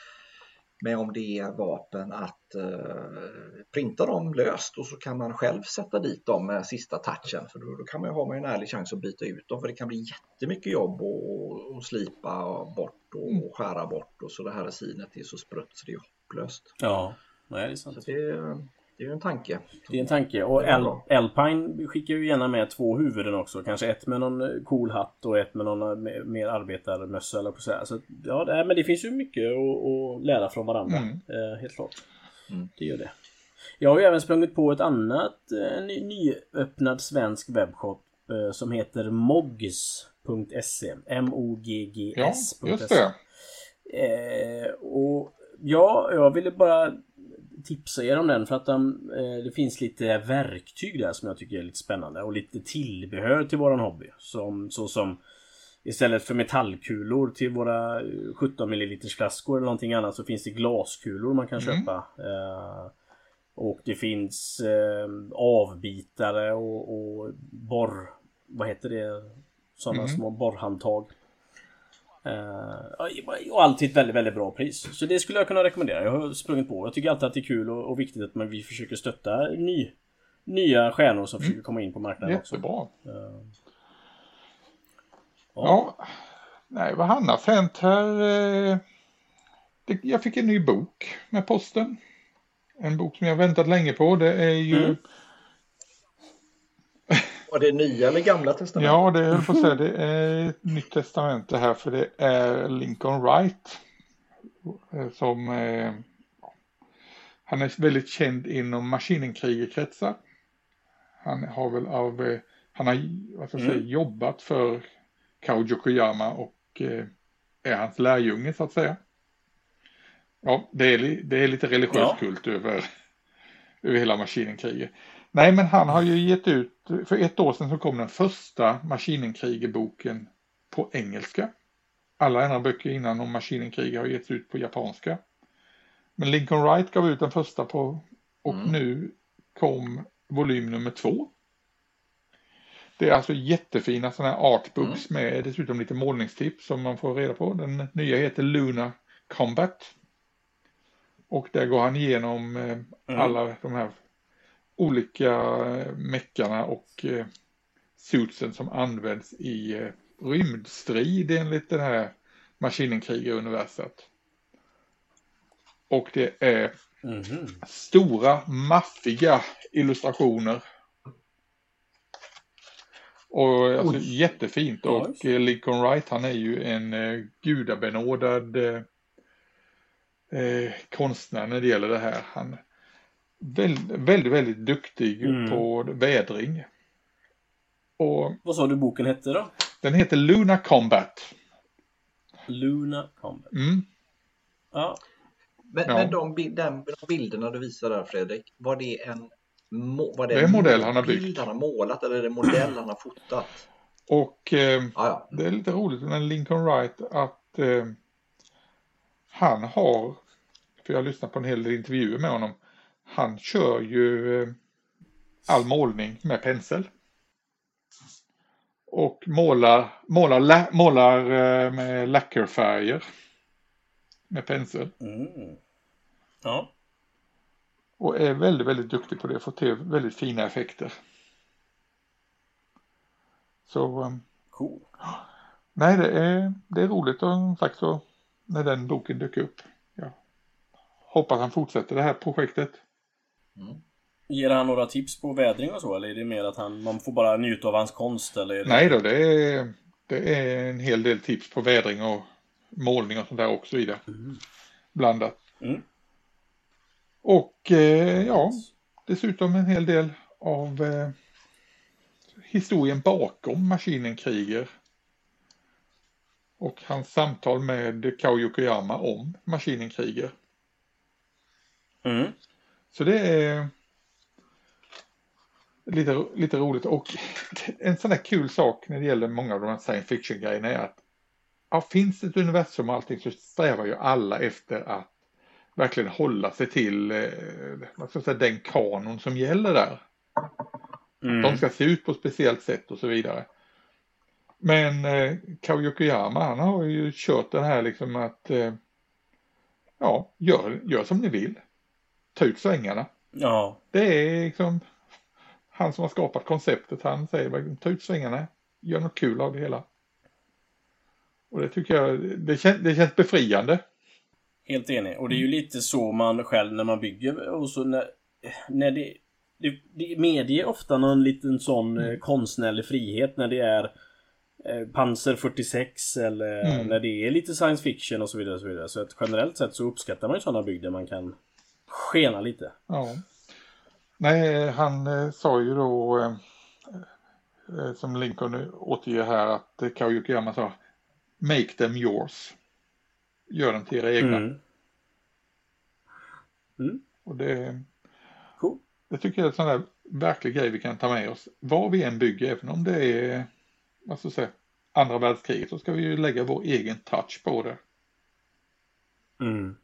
med om det är vapen att eh, printa dem löst och så kan man själv sätta dit dem med sista touchen för då, då kan man ju ha en ärlig chans att byta ut dem för det kan bli jättemycket jobb och, och slipa bort och, mm. skära bort och så det här resinet är så sprött så det är hopplöst. Ja, nej, det är sant. Så det, det är ju en tanke. Det är en tanke. Och Al Alpine skickar ju gärna med två huvuden också. Kanske ett med någon eh, cool hatt och ett med någon eh, mer arbetarmössa eller på så här. Så ja, det, men det finns ju mycket att, att lära från varandra. Mm. Eh, helt klart. Mm. Det gör det. Jag har ju även sprungit på ett annat en ny, nyöppnad svensk webbshop eh, som heter mogs.se. M-O-G-G-S.se. Ja, just det. Eh, och ja, jag ville bara tipsa er om den för att de, eh, det finns lite verktyg där som jag tycker är lite spännande och lite tillbehör till våran hobby. Som, så som Istället för metallkulor till våra 17 ml flaskor eller någonting annat så finns det glaskulor man kan mm. köpa. Eh, och det finns eh, avbitare och, och borr... Vad heter det? Sådana mm. små borrhandtag. Uh, och alltid ett väldigt, väldigt bra pris. Så det skulle jag kunna rekommendera. Jag har sprungit på. Jag tycker alltid att det är kul och, och viktigt att man, vi försöker stötta ny, nya stjärnor som mm. försöker komma in på marknaden Jättebra. också. Jättebra. Uh, ja. ja. Nej, vad annars hänt här? Eh, jag fick en ny bok med posten. En bok som jag väntat länge på. Det är ju mm. Var det nya eller gamla testamentet? Ja, det är att säga. Det är ett nytt testamente här för det är Lincoln Wright. Som eh, han är väldigt känd inom maskinenkrigerkretsar. Han har väl av, eh, han har vad ska jag säga, mm. jobbat för Kao Yokoyama och eh, är hans lärjunge så att säga. Ja, det är, det är lite religiös ja. kult över, över hela maskinenkriget. Nej, men han har ju gett ut, för ett år sedan så kom den första Maskinenkrigerboken på engelska. Alla andra böcker innan om Maskinenkriger har getts ut på japanska. Men Lincoln Wright gav ut den första på, och mm. nu kom volym nummer två. Det är alltså jättefina sådana här artbooks mm. med dessutom lite målningstips som man får reda på. Den nya heter Luna Combat. Och där går han igenom eh, mm. alla de här olika eh, meckarna och eh, suitsen som används i eh, rymdstrid enligt det här maskinenkrigaruniverset. Och det är mm -hmm. stora maffiga illustrationer. Och alltså, jättefint och Lincoln Wright han är ju en eh, gudabenådad eh, konstnär när det gäller det här. Han, väldigt, väldigt, väldigt duktig mm. på vädring. Och Vad sa du boken hette då? Den heter Luna Combat. Luna Combat. Mm. Ja. Men, ja. men de, de bilderna du visar där Fredrik, var det en var det, det är en modell han har byggt. bild han har målat eller är det en modell han har fotat? Och eh, ja. det är lite roligt med Lincoln Wright att eh, han har, för jag har lyssnat på en hel del intervjuer med honom, han kör ju eh, all målning med pensel. Och målar, målar, målar eh, med lackerfärger. Med pensel. Mm. Ja. Och är väldigt, väldigt duktig på det. Får till väldigt fina effekter. Så... Eh, cool. Nej, det är, det är roligt och sagt så när den boken dök upp. Ja. Hoppas han fortsätter det här projektet. Mm. Ger han några tips på vädring och så eller är det mer att han, man får bara njuta av hans konst eller? Det... Nej då, det är, det är en hel del tips på vädring och målning och sånt där också i det. Mm. Blandat. Mm. Och eh, ja, dessutom en hel del av eh, historien bakom maskinen Kriger. Och hans samtal med Kao Yokoyama om maskinen Kriger. Mm. Så det är lite, lite roligt och en sån där kul sak när det gäller många av de här science fiction grejerna är att ja, finns det ett universum och allting så strävar ju alla efter att verkligen hålla sig till eh, vad ska jag säga, den kanon som gäller där. Mm. De ska se ut på ett speciellt sätt och så vidare. Men eh, Kao Yokoyama han har ju kört det här liksom att eh, ja, gör, gör som ni vill ta ut svängarna. Ja. Det är liksom han som har skapat konceptet. Han säger ta ut svängarna, gör något kul av det hela. Och det tycker jag, det, kän, det känns befriande. Helt enig. Och det är ju lite så man själv när man bygger och så när, när det, det, det medger ofta någon liten sån mm. konstnärlig frihet när det är eh, Panzer 46 eller mm. när det är lite science fiction och så vidare. Och så, vidare. så att generellt sett så uppskattar man ju sådana bygder man kan skena lite. Ja. Nej, han eh, sa ju då eh, eh som Lincoln återger här att eh, Kao Yokoyama sa Make them yours. Gör dem till era egna. Mm. Mm. Och det, cool. det tycker jag är en sån där verklig grej vi kan ta med oss. Vad vi än bygger, även om det är, vad ska jag säga, andra världskriget så ska vi ju lägga vår egen touch på det. Mm.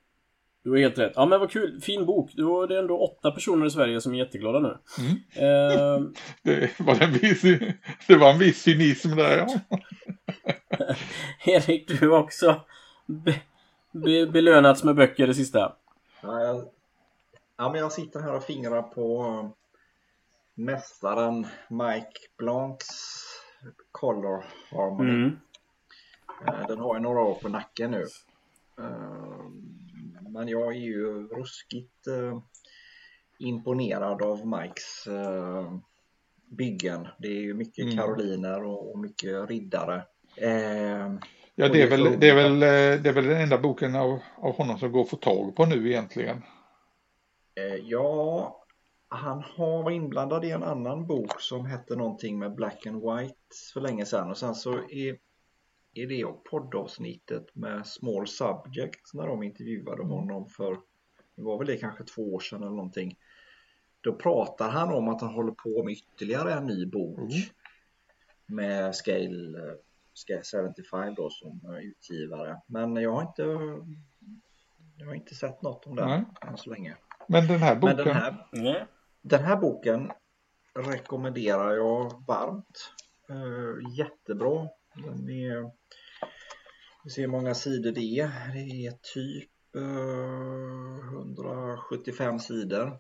Du har helt rätt. Ja men vad kul, fin bok. Då är det ändå åtta personer i Sverige som är jätteglada nu. Mm. Uh... det, var en viss, det var en viss cynism där ja. Erik, du har också be, be, belönats med böcker det sista. Ja, jag, ja, men jag sitter här och fingrar på mästaren Mike Blancs Color Harmony. Mm. Eh, den har jag några år på nacken nu. Eh, men jag är ju ruskigt eh, imponerad av Mikes byggen. Det är ju mycket mm. karoliner och mycket riddare. Ja, det är, väl, det, är väl, det är väl den enda boken av, av honom som går att få tag på nu egentligen. Ja, han har varit inblandad i en annan bok som hette någonting med Black and White för länge sedan och sen så är, är det poddavsnittet med Small Subject när de intervjuade honom för det var väl det kanske två år sedan eller någonting. Då pratar han om att han håller på med ytterligare en ny bok mm. med Scale, Scale 75 då som utgivare. Men jag har inte jag har inte sett något om den än så länge. Men den här boken? Den här, mm. Den här boken rekommenderar jag varmt. Uh, jättebra. Den är, vi ser hur många sidor det är. Det är typ uh, eh, 175 sidor.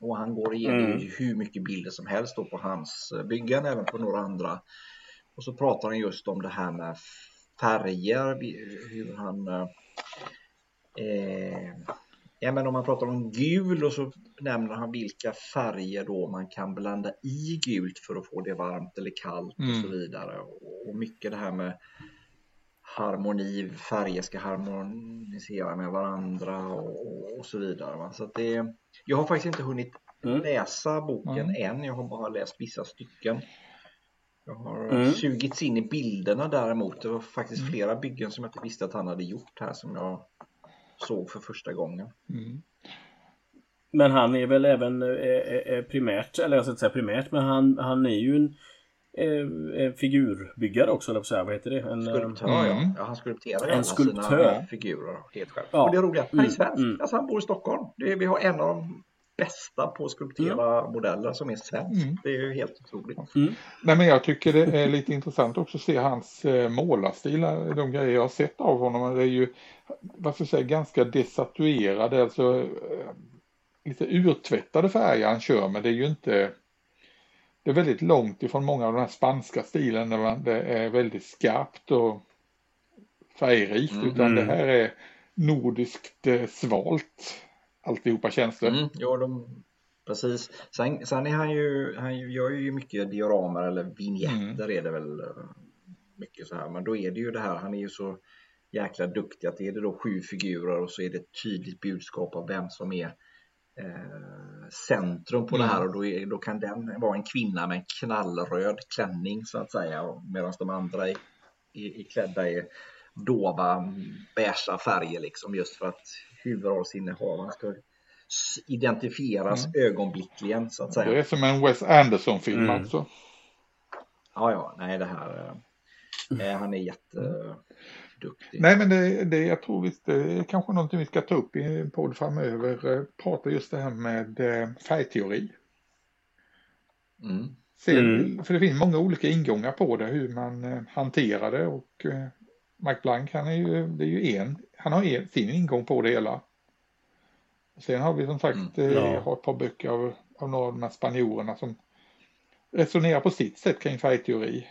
Och han går igenom mm. hur mycket bilder som helst på hans byggen, även på några andra. Och så pratar han just om det här med färger, hur han eh, Ja, men om man pratar om gul och så nämner han vilka färger då man kan blanda i gult för att få det varmt eller kallt mm. och så vidare. Och mycket det här med harmoni, färger ska harmonisera med varandra och, och så vidare. Va? Så det, jag har faktiskt inte hunnit mm. läsa boken mm. än, jag har bara läst vissa stycken. Jag har mm. sugits in i bilderna däremot. Det var faktiskt mm. flera byggen som jag inte visste att han hade gjort här som jag såg för första gången. Mm. Men han är väl även eh, primärt, eller jag ska inte säga primärt, men han, han är ju en eh, figurbyggare också, eller säga. vad heter det? En, skulptör, mm. ja. ja. Han skulpterar en skulptör. sina figurer helt själv. Ja. Och det roliga, han är mm. svensk. Mm. Alltså han bor i Stockholm. Det vi har en av de bästa på att skulptera mm. modeller som är svensk. Mm. Det är ju helt otroligt. Mm. Nej, men jag tycker det är lite intressant också att se hans eh, målarstil, de grejer jag har sett av honom. Det är ju, jag säga, ganska desatuerade, alltså eh, lite urtvättade färger han kör, men det är ju inte det är väldigt långt ifrån många av de här spanska stilen där det är väldigt skarpt och färgrikt, mm. utan det här är nordiskt eh, svalt alltihopa känns det. Mm, ja, de, precis. Sen, sen är han ju, han gör ju mycket dioramer eller vignetter mm. är det väl eh, mycket så här. Men då är det ju det här, han är ju så jäkla duktig att är det då sju figurer och så är det ett tydligt budskap av vem som är eh, centrum på mm. det här och då, är, då kan den vara en kvinna med en knallröd klänning så att säga medan de andra är, är, är klädda i dova beiga färger liksom just för att huvudrollsinnehavaren ska identifieras mm. ögonblickligen så att säga. Det är som en Wes Anderson-film mm. alltså. Ja, ja, nej det här, eh, han är jätteduktig. Nej, men det, det, jag tror visst det är kanske någonting vi ska ta upp i en podd framöver. Eh, prata just det här med eh, färgteori. Mm. Se, mm. För det finns många olika ingångar på det, hur man eh, hanterar det och Mike Blank, han är ju, det är ju en, han har en, sin ingång på det hela. Sen har vi som sagt, mm, ja. har ett par böcker av, av några av de här spanjorerna som resonerar på sitt sätt kring färgteori.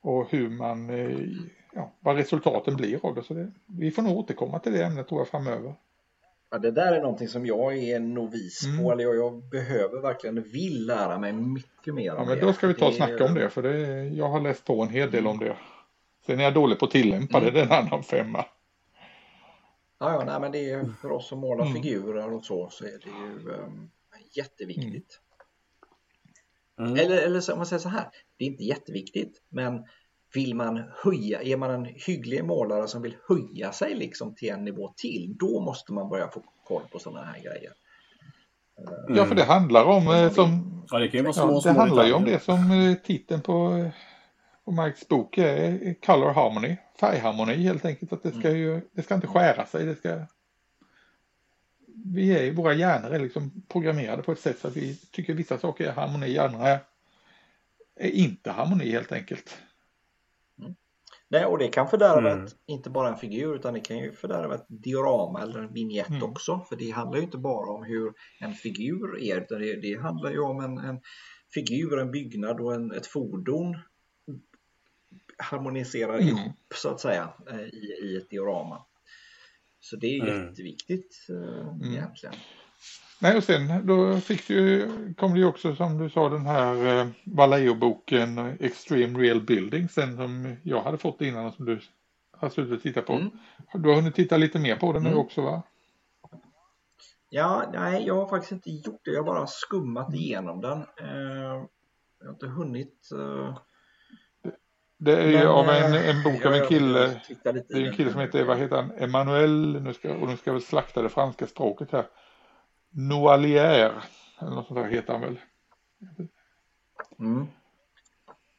Och hur man, eh, ja, vad resultaten blir av det. Så det, vi får nog återkomma till det ämnet tror jag framöver. Ja, det där är någonting som jag är novis på, mm. eller jag, jag, behöver verkligen, vill lära mig mycket mer om ja, men det. Då ska vi ta och snacka om det, för det, jag har läst på en hel del om det. Sen är jag dålig på att tillämpa mm. det, det är en annan femma. Ja, ja nej, men det är för oss som målar mm. figurer och så, så är det ju um, jätteviktigt. Mm. Eller, eller om man säger så här, det är inte jätteviktigt, men vill man höja, är man en hygglig målare som vill höja sig liksom till en nivå till, då måste man börja få koll på sådana här grejer. Mm. Ja, för det handlar om, mm. som, ja, det, kan ju vara små, ja, det handlar ju om det som eh, titeln på Och Mikes bok är color harmony, färgharmoni helt enkelt. Att det ska ju, det ska inte skära sig, det ska vi är, våra hjärnor är liksom programmerade på ett sätt så att vi tycker vissa saker är harmoni, andra är, är inte harmoni helt enkelt. Mm. Nej, och det kan fördärva mm. ett, inte bara en figur utan det kan ju fördärva ett diorama eller en vignett mm. också. För det handlar ju inte bara om hur en figur är utan det, det handlar ju om en, en figur, en byggnad och en, ett fordon harmoniserar mm. ihop så att säga eh, i, i ett diorama. Så det är mm. jätteviktigt äh, mm. egentligen. Nej, och sen då fick du, kom det ju också som du sa den här eh, Vallejo-boken Extreme Real Building sen som jag hade fått innan och som du har slutat och tittat på. Mm. Du har hunnit titta lite mer på den nu mm. också va? Ja, nej, jag har faktiskt inte gjort det. Jag har bara skummat igenom den. Eh, jag har inte hunnit eh, det är ju av en, eh, en bok av en kille. Det är en kille som heter, vad heter han, Emmanuel, nu ska, och nu ska väl slakta det franska språket här. Noalier, eller något sånt där heter han väl. Mm.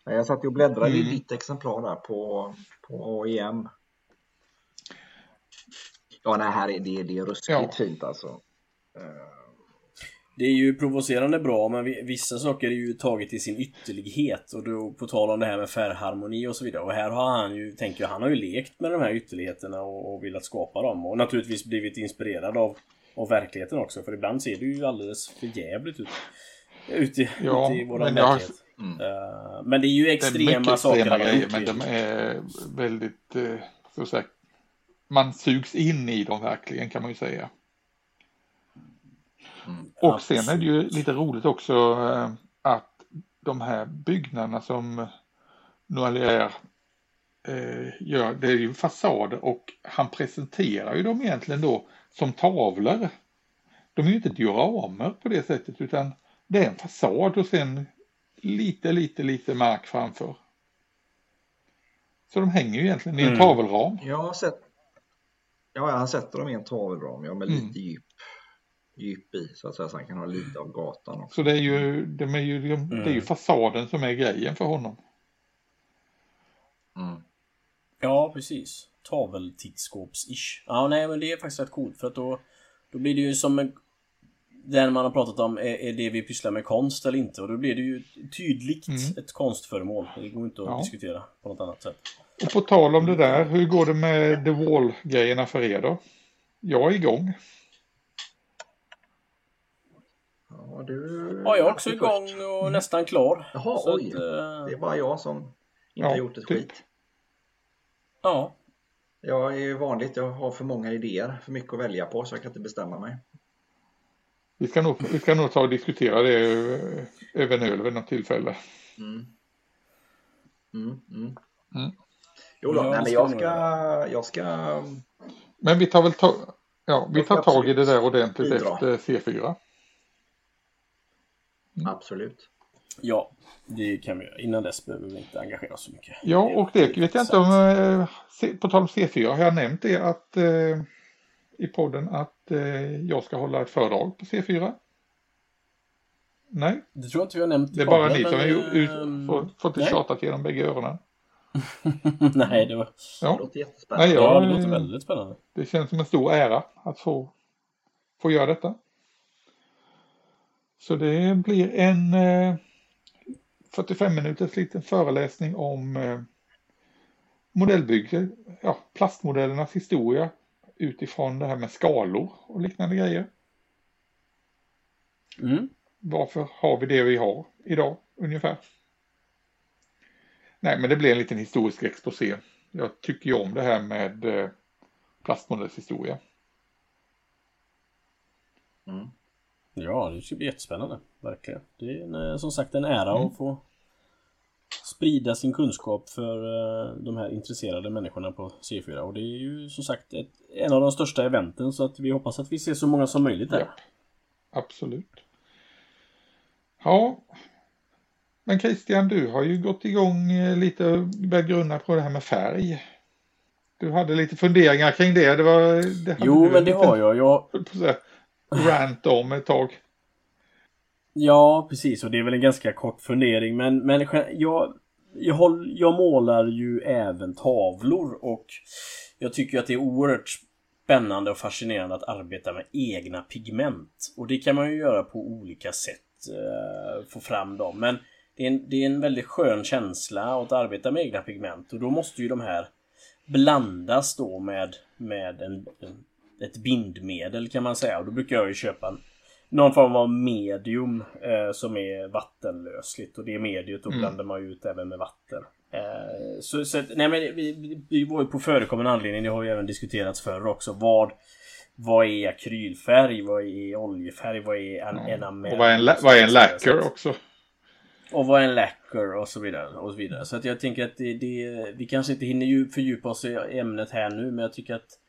Jag satt och bläddrade mm. i ditt exemplar där på, på AEM. Ja, nej, här är det, det är ruskigt ja. fint alltså. Det är ju provocerande bra men vissa saker är ju taget i sin ytterlighet och då på tal om det här med färgharmoni och så vidare och här har han ju, tänker jag, han har ju lekt med de här ytterligheterna och, och velat skapa dem och naturligtvis blivit inspirerad av, av verkligheten också för ibland ser det ju alldeles för jävligt ut ute, ja, ute i våran verklighet. Har... Mm. Uh, men det är ju extrema saker han grejer, men de är väldigt, uh, så att säga, man sugs in i dem verkligen kan man ju säga. Mm. Och sen är det ju lite roligt också eh, att de här byggnaderna som Noalier eh, gör, det är ju fasader och han presenterar ju dem egentligen då som tavlor. De är ju inte dioramer på det sättet utan det är en fasad och sen lite, lite, lite mark framför. Så de hänger ju egentligen i en mm. tavelram. Jag har sett Ja, han sätter dem i en tavelram, ja, med mm. lite djup djup i så att säga så han kan ha lite av gatan också. Så det är ju, de är ju, de, mm. det är ju mm. fasaden som är grejen för honom. Mm. Ja, precis. Taveltittskåps-ish. Ja, nej, men det är faktiskt rätt coolt för att då, då blir det ju som en den man har pratat om, är, är, det vi pysslar med konst eller inte? Och då blir det ju tydligt mm. ett konstföremål. Det går inte att ja. diskutera på något annat sätt. Och på tal om det där, hur går det med The Wall-grejerna för er då? Jag är igång. Ja, du... Ja, jag är också igång och mm. nästan klar. Jaha, så oj. Att, uh... Det är bara jag som inte ja, har gjort ett typ. skit. Ja. Jag är ju vanligt, jag har för många idéer, för mycket att välja på så jag kan inte bestämma mig. Vi ska nog, vi ska nog ta och diskutera det över en öl vid något tillfälle. Mm. Mm, mm. Mm. Jo då, nej, men jag ska, jag ska... Men vi tar väl ta, ja, vi tar tag i det där ordentligt bidra. efter C4. Mm. Absolut. Ja, det kan vi göra. Innan dess behöver vi inte engagera oss så mycket. Ja, och det vet jag inte om, eh, på tal om C4, har jag nämnt det att eh, i podden att eh, jag ska hålla ett föredrag på C4? Nej? Det tror jag inte vi har nämnt Det är bara ni som har fått det tjatat genom bägge öronen. nej, det var... Ja. Det låter jättespännande. Nej, jag, ja, det låter väldigt spännande. Det känns som en stor ära att få, få göra detta. Så det blir en eh, 45 minuters liten föreläsning om eh, modellbygge, ja, plastmodellernas historia utifrån det här med skalor och liknande grejer. Mm. Varför har vi det vi har idag ungefär? Nej, men det blir en liten historisk exposé. Jag tycker ju om det här med eh, plastmodellshistoria. Mm. Ja, det ska bli jättespännande. Verkligen. Det är en, eh, som sagt en ära mm. att få sprida sin kunskap för uh, de här intresserade människorna på C4. Och det är ju som sagt ett, en av de största eventen så att vi hoppas att vi ser så många som möjligt där. Ja, absolut. Ja, men Christian, du har ju gått igång eh, lite och börjat grunna på det här med färg. Du hade lite funderingar kring det. det, var, det jo, men det har jag. jag rant om ett tag. Ja, precis. Och det är väl en ganska kort fundering. Men, men jag, jag, håll, jag målar ju även tavlor och jag tycker att det är oerhört spännande och fascinerande att arbeta med egna pigment. Och det kan man ju göra på olika sätt. eh, få fram dem. Men det är, en, det är en väldigt skön känsla att arbeta med egna pigment. Och då måste ju de här blandas då med, med en, en, ett bindmedel kan man säga. Och då brukar jag ju köpa en, någon form av medium eh, som är vattenlösligt. Och det mediet då mm. blandar man ut även med vatten. Eh, så, så nej men vi, vi var ju på förekommande anledning, det har ju även diskuterats förr också. Vad, vad är akrylfärg? Vad är oljefärg? Vad är en, ja. enamell? Och vad är en, vad är en lacquer också? Och vad är en lacquer och så vidare. Och så, vidare. så att jag tänker att det, det, vi kanske inte hinner fördjupa oss i ämnet här nu men jag tycker att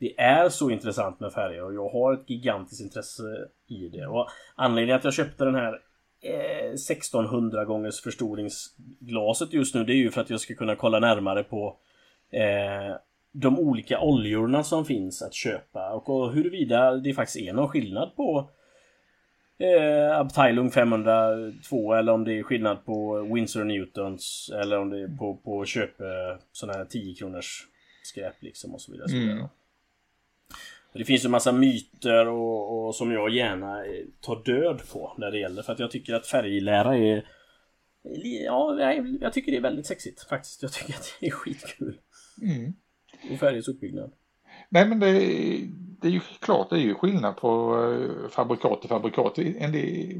det är så intressant med färger och jag har ett gigantiskt intresse i det. Och anledningen att jag köpte den här eh, 1600 gångers förstoringsglaset just nu det är ju för att jag ska kunna kolla närmare på eh, de olika oljorna som finns att köpa och huruvida det faktiskt är någon skillnad på eh, Abteilung 502 eller om det är skillnad på Windsor Newtons eller om det är på, på köp eh, sådana här 10 kronors skräp liksom och så vidare. Mm. Det finns ju massa myter och, och, som jag gärna tar död på när det gäller för att jag tycker att färglära är Ja, jag tycker det är väldigt sexigt faktiskt. Jag tycker att det är skitkul. Mm. Och färgens uppbyggnad. Nej men det, det är ju klart, det är ju skillnad på eh, fabrikat till fabrikat.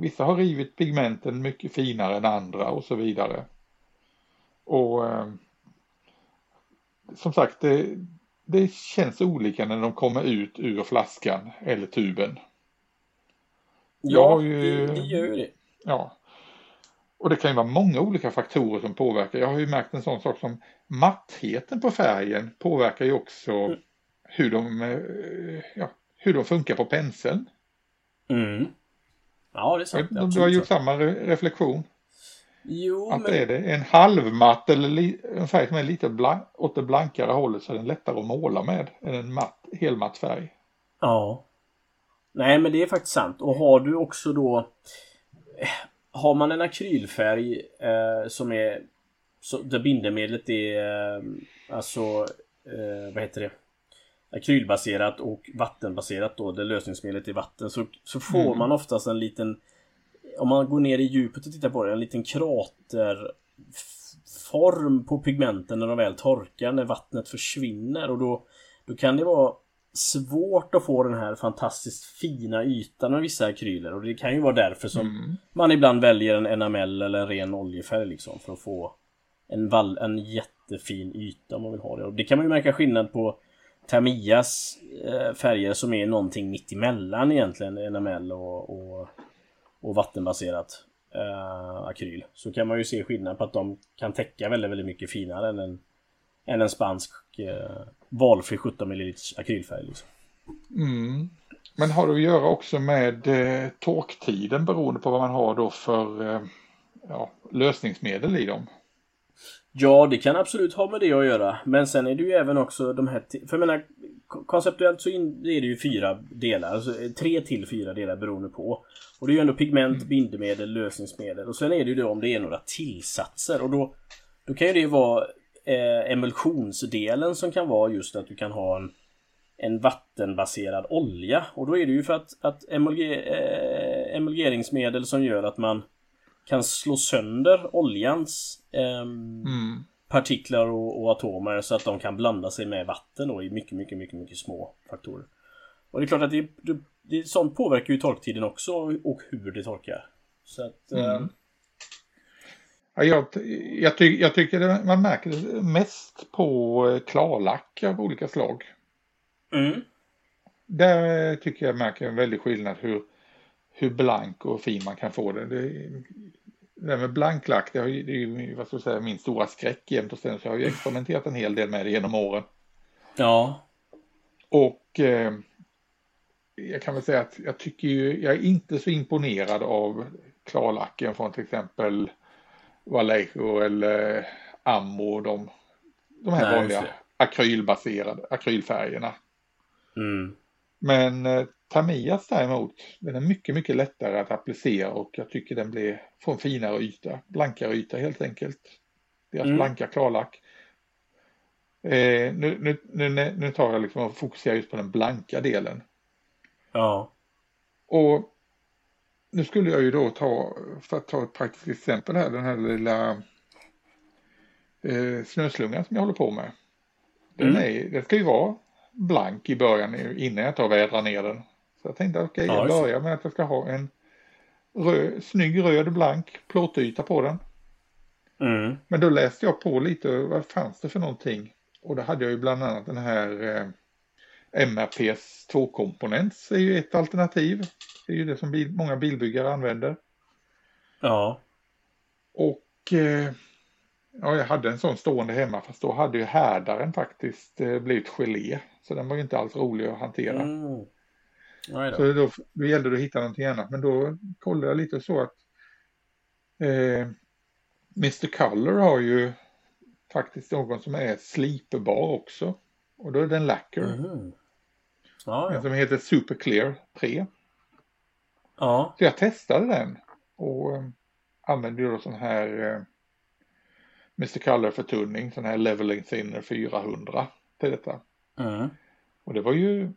Vissa har rivit pigmenten mycket finare än andra och så vidare. Och eh, som sagt, det, det känns olika när de kommer ut ur flaskan eller tuben. Ja, ju, det, gör det. Ja. Och det kan ju vara många olika faktorer som påverkar. Jag har ju märkt en sån sak som mattheten på färgen påverkar ju också mm. hur, de, eh, ja, hur de funkar på penseln. Mm. Ja, det är sant. Du har gjort samma reflektion. Jo, att men... är det en halvmatt eller en färg som är lite blank, åt det blankare hållet så är den lättare att måla med än en matt, helmatt färg. Ja. Nej men det är faktiskt sant. Och har du också då eh, Har man en akrylfärg eh, som är så, Där bindemedlet är eh, Alltså eh, Vad heter det? Akrylbaserat och vattenbaserat då, där lösningsmedlet är vatten så, så får mm. man oftast en liten om man går ner i djupet och tittar på det, en liten kraterform på pigmenten när de väl torkar, när vattnet försvinner och då, då kan det vara svårt att få den här fantastiskt fina ytan med vissa akryler och det kan ju vara därför som mm. man ibland väljer en enamell eller en ren oljefärg liksom för att få en, val en jättefin yta om man vill ha det. Och det kan man ju märka skillnad på Tamias eh, färger som är någonting mitt emellan egentligen enamell och, och och vattenbaserat eh, akryl så kan man ju se skillnad på att de kan täcka väldigt, väldigt mycket finare än en, än en spansk eh, valfri 17 ml akrylfärg. Liksom. Mm. Men har det att göra också med eh, torktiden beroende på vad man har då för eh, ja, lösningsmedel i dem? Ja, det kan absolut ha med det att göra. Men sen är det ju även också de här... För jag menar, konceptuellt så är det ju fyra delar. Alltså tre till fyra delar beroende på. Och det är ju ändå pigment, mm. bindemedel, lösningsmedel. Och sen är det ju då om det är några tillsatser. Och då, då kan ju det vara eh, emulsionsdelen som kan vara just att du kan ha en, en vattenbaserad olja. Och då är det ju för att, att emulge, eh, emulgeringsmedel som gör att man kan slå sönder oljans eh, mm. partiklar och, och, atomer så att de kan blanda sig med vatten då i mycket, mycket, mycket, mycket små faktorer. Och det är klart att det, det, det, sånt påverkar ju torktiden också och hur det torkar. Så att... Mm. Eh... Ja, jag, jag, ty, jag tycker det, man märker det mest på eh, klarlack av olika slag. Mm. Där tycker jag märker en väldig skillnad hur, hur blank och fin man kan få det. Det, det med blanklack, det, har, det är ju vad ska jag säga, min stora skräck jämt och sen så jag har ju experimenterat en hel del med det genom åren. Ja. Och eh, jag kan väl säga att jag tycker ju, jag är inte så imponerad av klarlacken från till exempel Vallejo eller Ammo, de, de här Nej, vanliga akrylbaserade akrylfärgerna. Mm. Men eh, Tamias däremot, den är mycket, mycket lättare att applicera och jag tycker den blir, får en finare yta, blankare yta helt enkelt. deras mm. blanka klarlack. Eh, nu, nu, nu, nu tar jag liksom och fokuserar just på den blanka delen. Ja. Och nu skulle jag ju då ta, för att ta ett praktiskt exempel här, den här lilla eh, snöslungan som jag håller på med. Den, mm. är, den ska ju vara blank i början innan jag tar och vädrar ner den. Så jag tänkte okej, okay, jag börjar med att jag ska ha en röd, snygg röd blank plåtyta på den. Mm. Men då läste jag på lite, vad fanns det för någonting? Och då hade jag ju bland annat den här eh, MRPs tvåkomponents är ju ett alternativ. Det är ju det som bil, många bilbyggare använder. Ja. Och eh, ja, jag hade en sån stående hemma fast då hade ju härdaren faktiskt eh, blivit gelé. Så den var ju inte alls rolig att hantera. Mm. Då. Så då, då gällde det att hitta någonting annat. Men då kollade jag lite så att eh, Mr. Color har ju faktiskt någon som är sliperbar också. Och då är det en lacquer. Mm. Ja, ja. Som heter Super Clear 3. Ja. Så jag testade den och um, använde då sån här uh, eh, Mr. Color förtunning, sån här Leveling Thinner 400 till detta. Mm. Och det var ju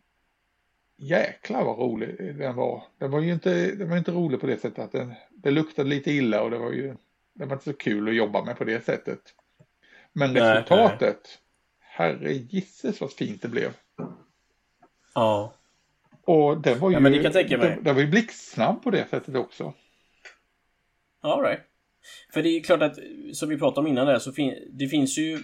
jäklar vad rolig den var. Den var ju inte, den var inte rolig på det sättet att den, det luktade lite illa och det var ju det var inte så kul att jobba med på det sättet. Men nej, resultatet, nej. herre gisses vad fint det blev. Ja. Och den var ju, ja, men det kan tänka mig. Den, den var ju blixtsnabb på det sättet också. All right. För det är klart att, som vi pratade om innan där, så fin det finns ju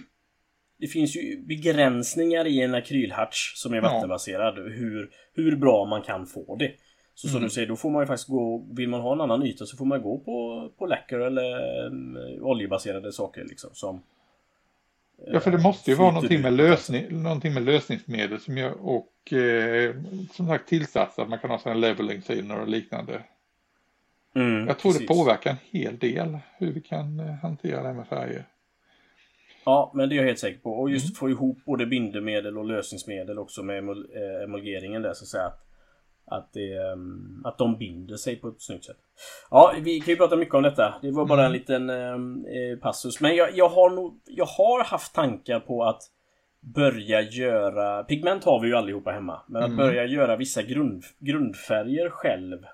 det finns ju begränsningar i en akrylharts som är vattenbaserad. Ja. Hur, hur bra man kan få det. Så som mm. du säger, då får man ju faktiskt gå, vill man ha en annan yta så får man gå på, på läcker eller um, oljebaserade saker liksom som Ja för det måste ju vara någonting med, lösning, någonting med lösningsmedel som gör och eh, som sagt tillsatser, att man kan ha sådana leveling thinner och liknande. Mm, jag tror precis. det påverkar en hel del hur vi kan eh, hantera det här med färger. Ja, men det är jag helt säker på. Och just mm. få ihop både bindemedel och lösningsmedel också med eh, emulgeringen där så att säga. Att, det, ehm, att de binder sig på ett snyggt sätt. Ja, vi kan ju prata mycket om detta. Det var bara mm. en liten ehm, eh, passus. Men jag, jag, har nog, jag har haft tankar på att börja göra... Pigment har vi ju allihopa hemma. Men mm. att börja göra vissa grund, grundfärger själv.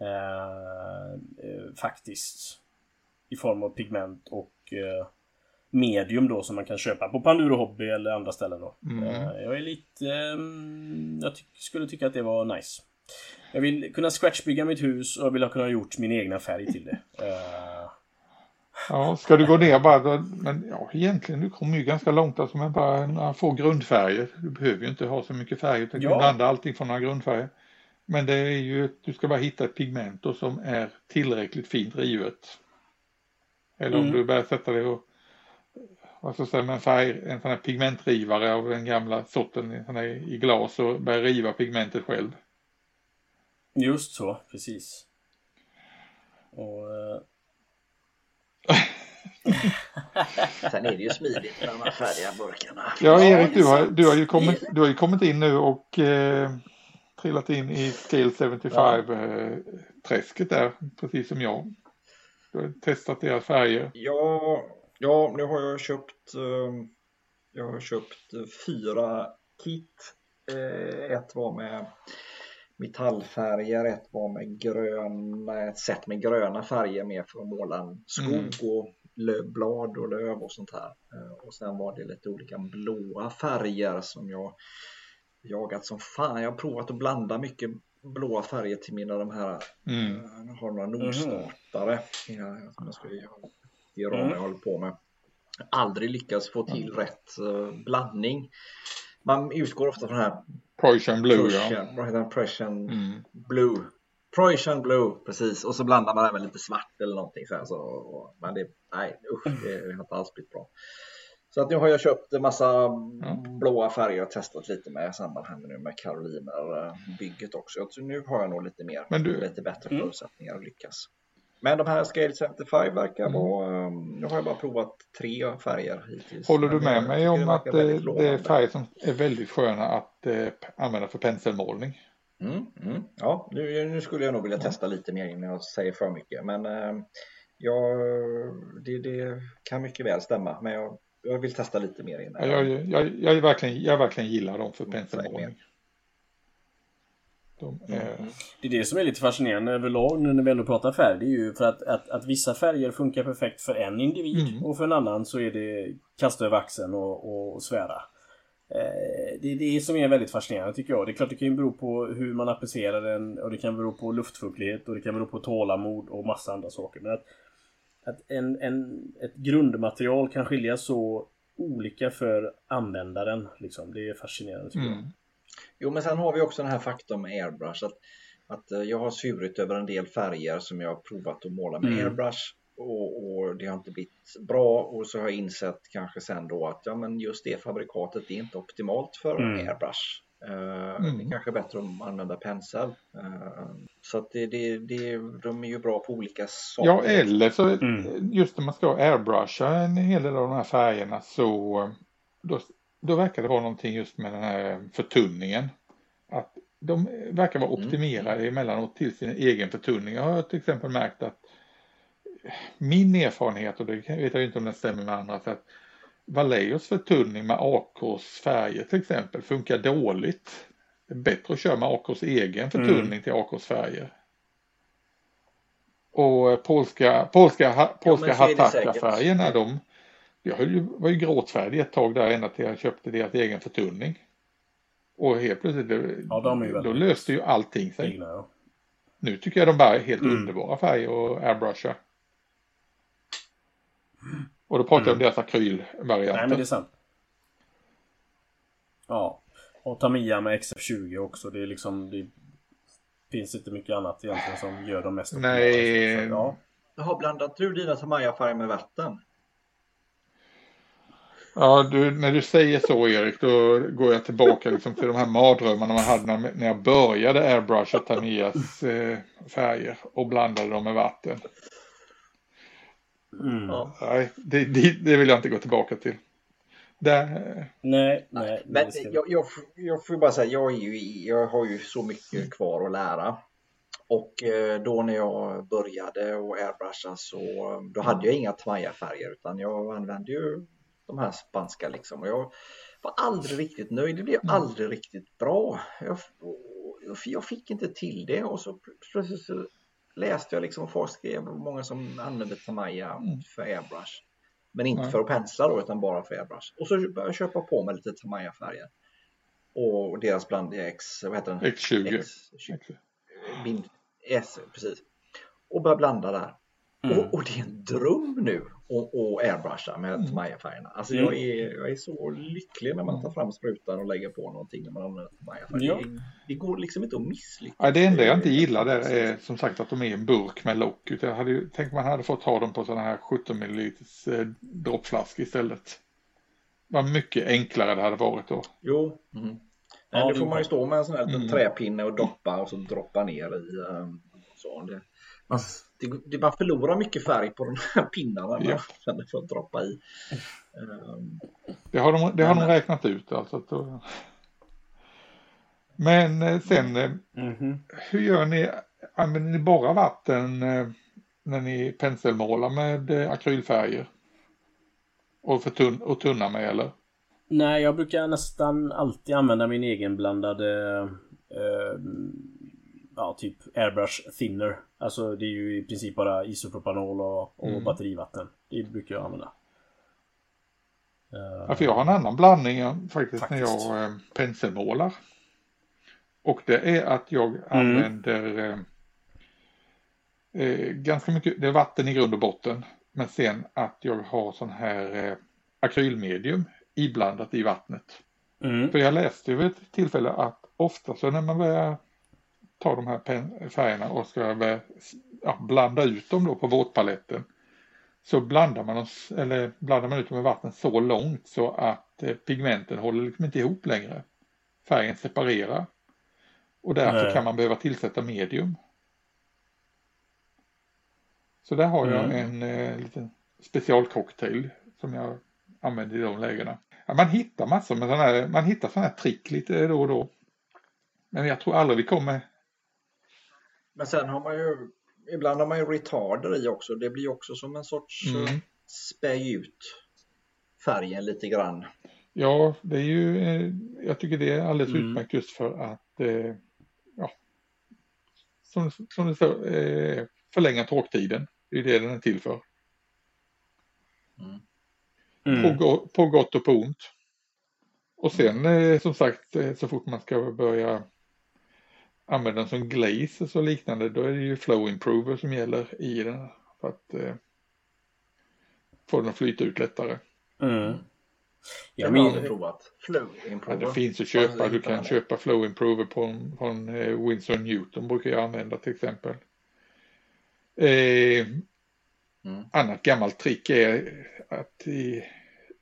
Eh, eh, faktiskt. I form av pigment och eh, medium då som man kan köpa på Panduro Hobby eller andra ställen då. Mm. Eh, jag är lite... Ehm, jag ty skulle tycka att det var nice. Jag vill kunna scratchbygga mitt hus och jag vill kunna ha gjort min egna färg till det. Uh... Ja, ska du gå ner bara då, men ja, egentligen du kommer ju ganska långt alltså med bara några få grundfärger. Du behöver ju inte ha så mycket färger utan ja. kan blanda allting från några grundfärger. Men det är ju, du ska bara hitta ett pigment då som är tillräckligt fint rivet. Eller mm. om du börjar sätta det och och så med en färg, en sån här pigmentrivare av den gamla sorten i glas och börja riva pigmentet själv. Just så, precis. Och... Uh... Sen är det ju smidigt med de här färdiga burkarna. Ja, Erik, du har, du har, ju, kommit, du har ju kommit in nu och eh, trillat in i Scale 75-träsket ja. eh, där, precis som jag. Du har testat deras färger. Ja, Ja, nu har jag köpt ehm, Jag har köpt fyra kit eh, Ett var med metallfärger, ett var med gröna, ett set med gröna färger med för att måla en skog mm. och lövblad och löv och sånt här. Eh, och sen var det lite olika blåa färger som jag jagat som fan. Jag har provat att blanda mycket blåa färger till mina de här, mm. jag har några nordstartare mm. som jag ska göra i Iran mm. jag håller på med. Aldrig lyckats få till mm. rätt uh, blandning. Man utgår ofta från den här Prussian Blue, Prussian, ja. Vad? Prussian mm. Blue. Prussian Blue, precis. Och så blandar man även lite svart eller någonting. Så här, så, och, men det, nej usch, det har inte alls blivit bra. Så att nu har jag köpt en massa mm. blåa färger och testat lite med samband här nu med Karoliner bygget också. Så nu har jag nog lite mer, du... lite bättre mm. förutsättningar att lyckas. Men de här Scale 75 verkar mm. vara, um, nu har jag bara provat tre färger hittills. Håller du med mig om att det, det är färger som är väldigt sköna att eh, använda för penselmålning? Mm, mm. Ja, nu, nu, skulle jag nog vilja testa lite mer innan jag säger för mycket. Men eh, jag, det, det kan mycket väl stämma, men jag, jag vill testa lite mer innan. Jag, jag, jag, verkligen, jag verkligen gillar dem för penselmålning. De är... Mm. Det är det som är lite fascinerande överlag nu när vi ändå pratar färg. Det är ju för att, att, att vissa färger funkar perfekt för en individ mm. och för en annan så är det kasta över axeln och, och svära. Eh, det är det som är väldigt fascinerande tycker jag. Det är klart det kan ju bero på hur man applicerar den och det kan bero på luftfuktighet och det kan bero på tålamod och massa andra saker. Men att, att en, en, ett grundmaterial kan skilja så olika för användaren. Liksom. Det är fascinerande tycker mm. jag. Jo, men sen har vi också den här faktorn med airbrush. Att, att eh, jag har svurit över en del färger som jag har provat att måla med mm. airbrush. Och, och, det har inte blivit bra och så har jag insett kanske sen då att ja, men just det fabrikatet är inte optimalt för mm. airbrush. Uh, mm. Det är kanske bättre att använda pensel. Uh, så att det, det, det, de är ju bra på olika saker. Ja, eller så mm. just när man ska airbrusha en hel del av de här färgerna så då, då verkar det vara någonting just med den här förtunningen. Att de verkar vara mm. optimerade mm. emellanåt till sin egen förtunning. Jag har till exempel märkt att min erfarenhet, och det vet jag inte om den stämmer med andra, att Valleos förtunning med AKs färger till exempel funkar dåligt. Det är bättre att köra med AKs egen förtunning mm. till AKs färger. Och polska, polska, polska ja, Hataka-färgerna, de jag var ju gråtfärdig ett tag där ända till jag köpte deras egen förtunning. Och helt plötsligt, ja, de då löste ju allting sig. Egna, ja. Nu tycker jag de bara är helt mm. underbara färger att airbrusha. Och då pratar mm. jag om mm. deras akrylvarianter. Nej men det är sant. Ja. Och Tamiya med XF20 också. Det är liksom... Det finns inte mycket annat egentligen som gör dem mest Nej. Så, ja. Har blandat du dina Tamiya-färger med vatten? Ja, du, när du säger så Erik, då går jag tillbaka liksom till de här mardrömmarna man hade när, när jag började airbrusha Tamiyas eh, färger och blandade dem med vatten. Mm. Nej, det, det, det, vill jag inte gå tillbaka till. Där... Nej, nej. Men jag, jag, jag får bara säga, jag, är ju, jag har ju så mycket kvar att lära. Och eh, då när jag började och airbrusha så då hade jag inga Tamaya-färger utan jag använde ju de här spanska liksom. Och jag var aldrig riktigt nöjd. Det blev mm. aldrig riktigt bra. Jag, jag fick inte till det och så plötsligt så läste jag liksom folk skrev många som använde Tamaya mm. för airbrush. Men inte Nej. för att pensla då utan bara för airbrush. Och så började jag köpa på mig lite Tamaya färger. Och deras bland X, vad heter den? X20. X20. Bind, S, precis. Och började blanda där. Mm. Och, och, det är en dröm nu att airbrusha med mm. Maya-färgerna. Alltså mm. jag, är, jag är så lycklig när man tar fram sprutan och lägger på någonting när man använder Maya-färger. Ja. Det, det, går liksom inte att misslyckas. Ja, det enda jag inte gillar där är som sagt att de är en burk med lock. Jag hade ju tänkt man hade fått ha dem på sådana här 17 ml eh, droppflaskor istället. Vad mycket enklare det hade varit då. Jo. Mm. Ja, nu får man ju stå med en sån här mm. träpinne och doppa och så droppa ner i. Um, så det, det, det, man förlorar mycket färg på de här pinnarna ja. man för att droppa i. Um, det har de, det har de räknat ut alltså. Då... Men eh, sen, mm -hmm. hur gör ni? Använder ni bara vatten eh, när ni penselmålar med akrylfärger? Och, för tunn, och tunna med eller? Nej, jag brukar nästan alltid använda min egenblandade eh, ja, typ airbrush thinner. Alltså det är ju i princip bara isopropanol och, och mm. batterivatten. Det brukar jag använda. Ja, för jag har en annan blandning faktiskt, faktiskt. när jag äh, penselmålar. Och det är att jag mm. använder äh, äh, ganska mycket, det är vatten i grund och botten. Men sen att jag har sån här äh, akrylmedium iblandat i vattnet. Mm. För jag läste vid ett tillfälle att ofta så när man börjar ta de här färgerna och ska ja, blanda ut dem då på våtpaletten så blandar man, oss, eller blandar man ut dem med vatten så långt så att eh, pigmenten håller liksom inte ihop längre. Färgen separerar. Och därför Nej. kan man behöva tillsätta medium. Så där har jag mm. en eh, liten specialcocktail som jag använder i de lägena. Ja, man hittar massor med sådana här, man hittar sådana här trick lite då och då. Men jag tror aldrig vi kommer men sen har man ju ibland har man ju retarder i också. Det blir också som en sorts mm. Eh, späj ut färgen lite grann. Ja, det är ju, eh, jag tycker det är alldeles mm. utmärkt just för att, eh, ja, som, som det står, eh, förlänga torktiden. Det är det den är till för. Mm. På, på gott och på ont. Och sen eh, som sagt så fort man ska börja använda den som glaze och liknande då är det ju flow improver som gäller i den för att eh, få den att flyta ut lättare. Mm. Jag har aldrig provat flow improver. Ja, det finns att köpa. Du kan köpa flow improver på, från eh, Winsor Newton brukar jag använda till exempel. Eh, mm. Annat gammalt trick är att i,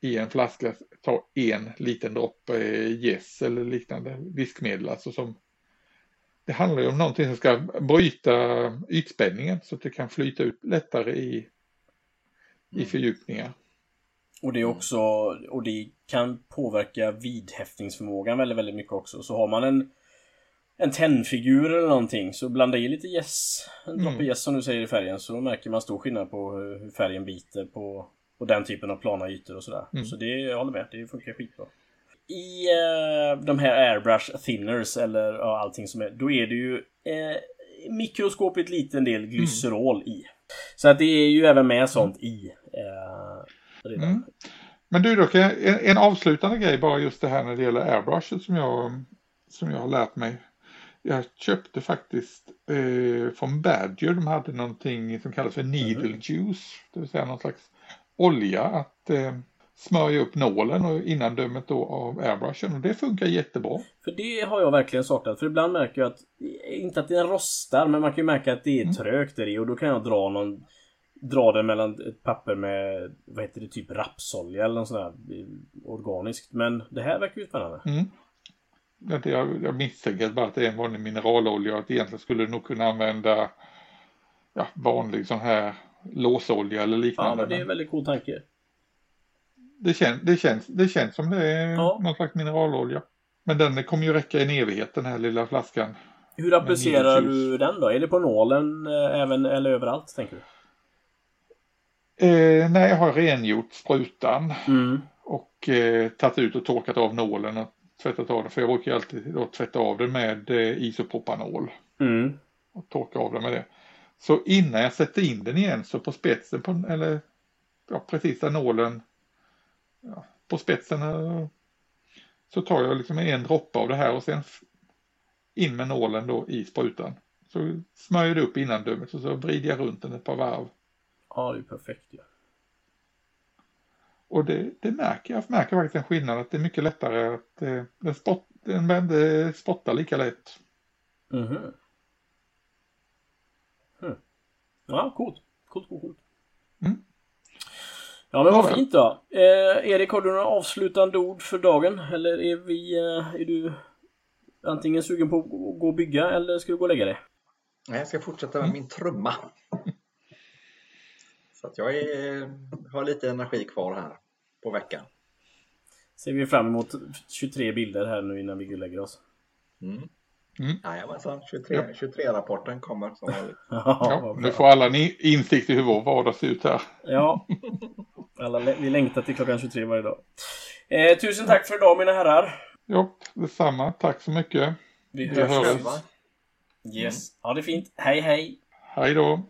i en flaska ta en liten droppe gäss eller liknande viskmedel. Alltså som, det handlar ju om någonting som ska bryta ytspänningen så att det kan flyta ut lättare i, i mm. fördjupningar. Och det är också, och det kan påverka vidhäftningsförmågan väldigt, väldigt mycket också. Så har man en en tennfigur eller någonting så blanda i lite gäss, en droppe mm. gäss som du säger i färgen så märker man stor skillnad på hur färgen biter på och den typen av plana ytor och sådär. Mm. Så det, jag håller med, det funkar skitbra. I uh, de här airbrush thinners eller uh, allting som är, då är det ju uh, mikroskopigt liten del glycerol mm. i. Så att det är ju även med sånt i. Uh, mm. Men du dock, en, en avslutande grej bara just det här när det gäller airbrush som jag, som jag har lärt mig. Jag köpte faktiskt eh, från Badger, de hade någonting som kallas för needle mm. juice. Det vill säga någon slags olja att eh, smörja upp nålen och innandömet då av airbrushen och det funkar jättebra. För det har jag verkligen saknat för ibland märker jag att, inte att den rostar men man kan ju märka att det är mm. trögt där i och då kan jag dra någon Dra den mellan ett papper med vad heter det, typ rapsolja eller något sånt där organiskt. Men det här verkar ju spännande. Mm. Jag, jag misstänker bara att det är en vanlig mineralolja och att egentligen skulle du nog kunna använda ja, vanlig sån här låsolja eller liknande. Ja, men det är en väldigt cool tanke. Det, kän, det, känns, det känns som det är ja. någon slags mineralolja. Men den kommer ju räcka en evighet den här lilla flaskan. Hur applicerar du den då? Är det på nålen eh, även eller överallt tänker du? Eh, nej, jag har rengjort sprutan mm. och eh, tagit ut och torkat av nålen och tvättat av den. För jag brukar alltid då tvätta av den med eh, isopropanol. Mm. Och torka av den med det. Så innan jag sätter in den igen så på spetsen på, eller ja, precis där nålen ja, på spetsen eh, så tar jag liksom en droppe av det här och sen in med nålen då i sprutan. Så smörjer det upp innandömet och så vrider jag runt den ett par varv. Ja, det är perfekt ju. Ja. Och det, det, märker jag, märker faktiskt en skillnad att det är mycket lättare att eh, den, spott, den spottar lika lätt. Mm -hmm. Ja, coolt. Coolt, coolt, coolt. Mm. Ja, men vad fint då. Eh, Erik, har du några avslutande ord för dagen? Eller är vi... Eh, är du antingen sugen på att gå och bygga eller ska du gå och lägga dig? Nej, jag ska fortsätta med mm. min trumma. Så att jag är, har lite energi kvar här på veckan. Ser vi fram emot 23 bilder här nu innan vi lägger oss. Mm. Mm. Jajamensan, 23, 23 rapporten kommer som vanligt. ja, nu får alla ni insikt i hur vår vardag ser ut här. ja, alla, vi längtar till klockan 23 varje dag. Eh, tusen tack för idag mina herrar. Ja, detsamma. Tack så mycket. Vi hörs. Vi hörs. Yes, ha det fint. Hej hej. Hej då.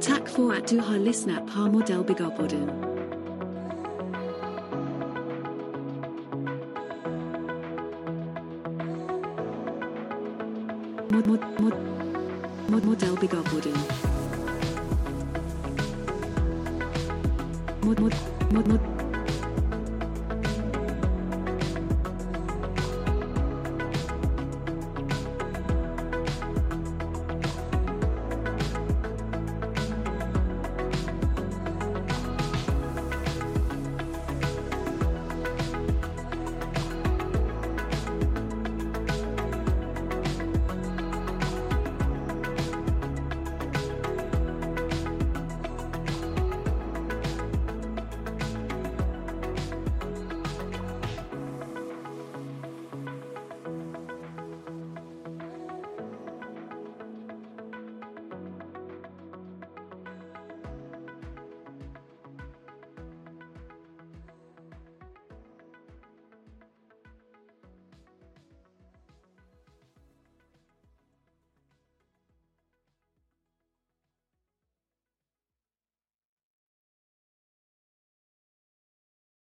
Tack för att du har lyssnat på Modellbyggarpodden. mod, mod, mod, mod, modellbyggarpodden. Mod, mod, mod, mod,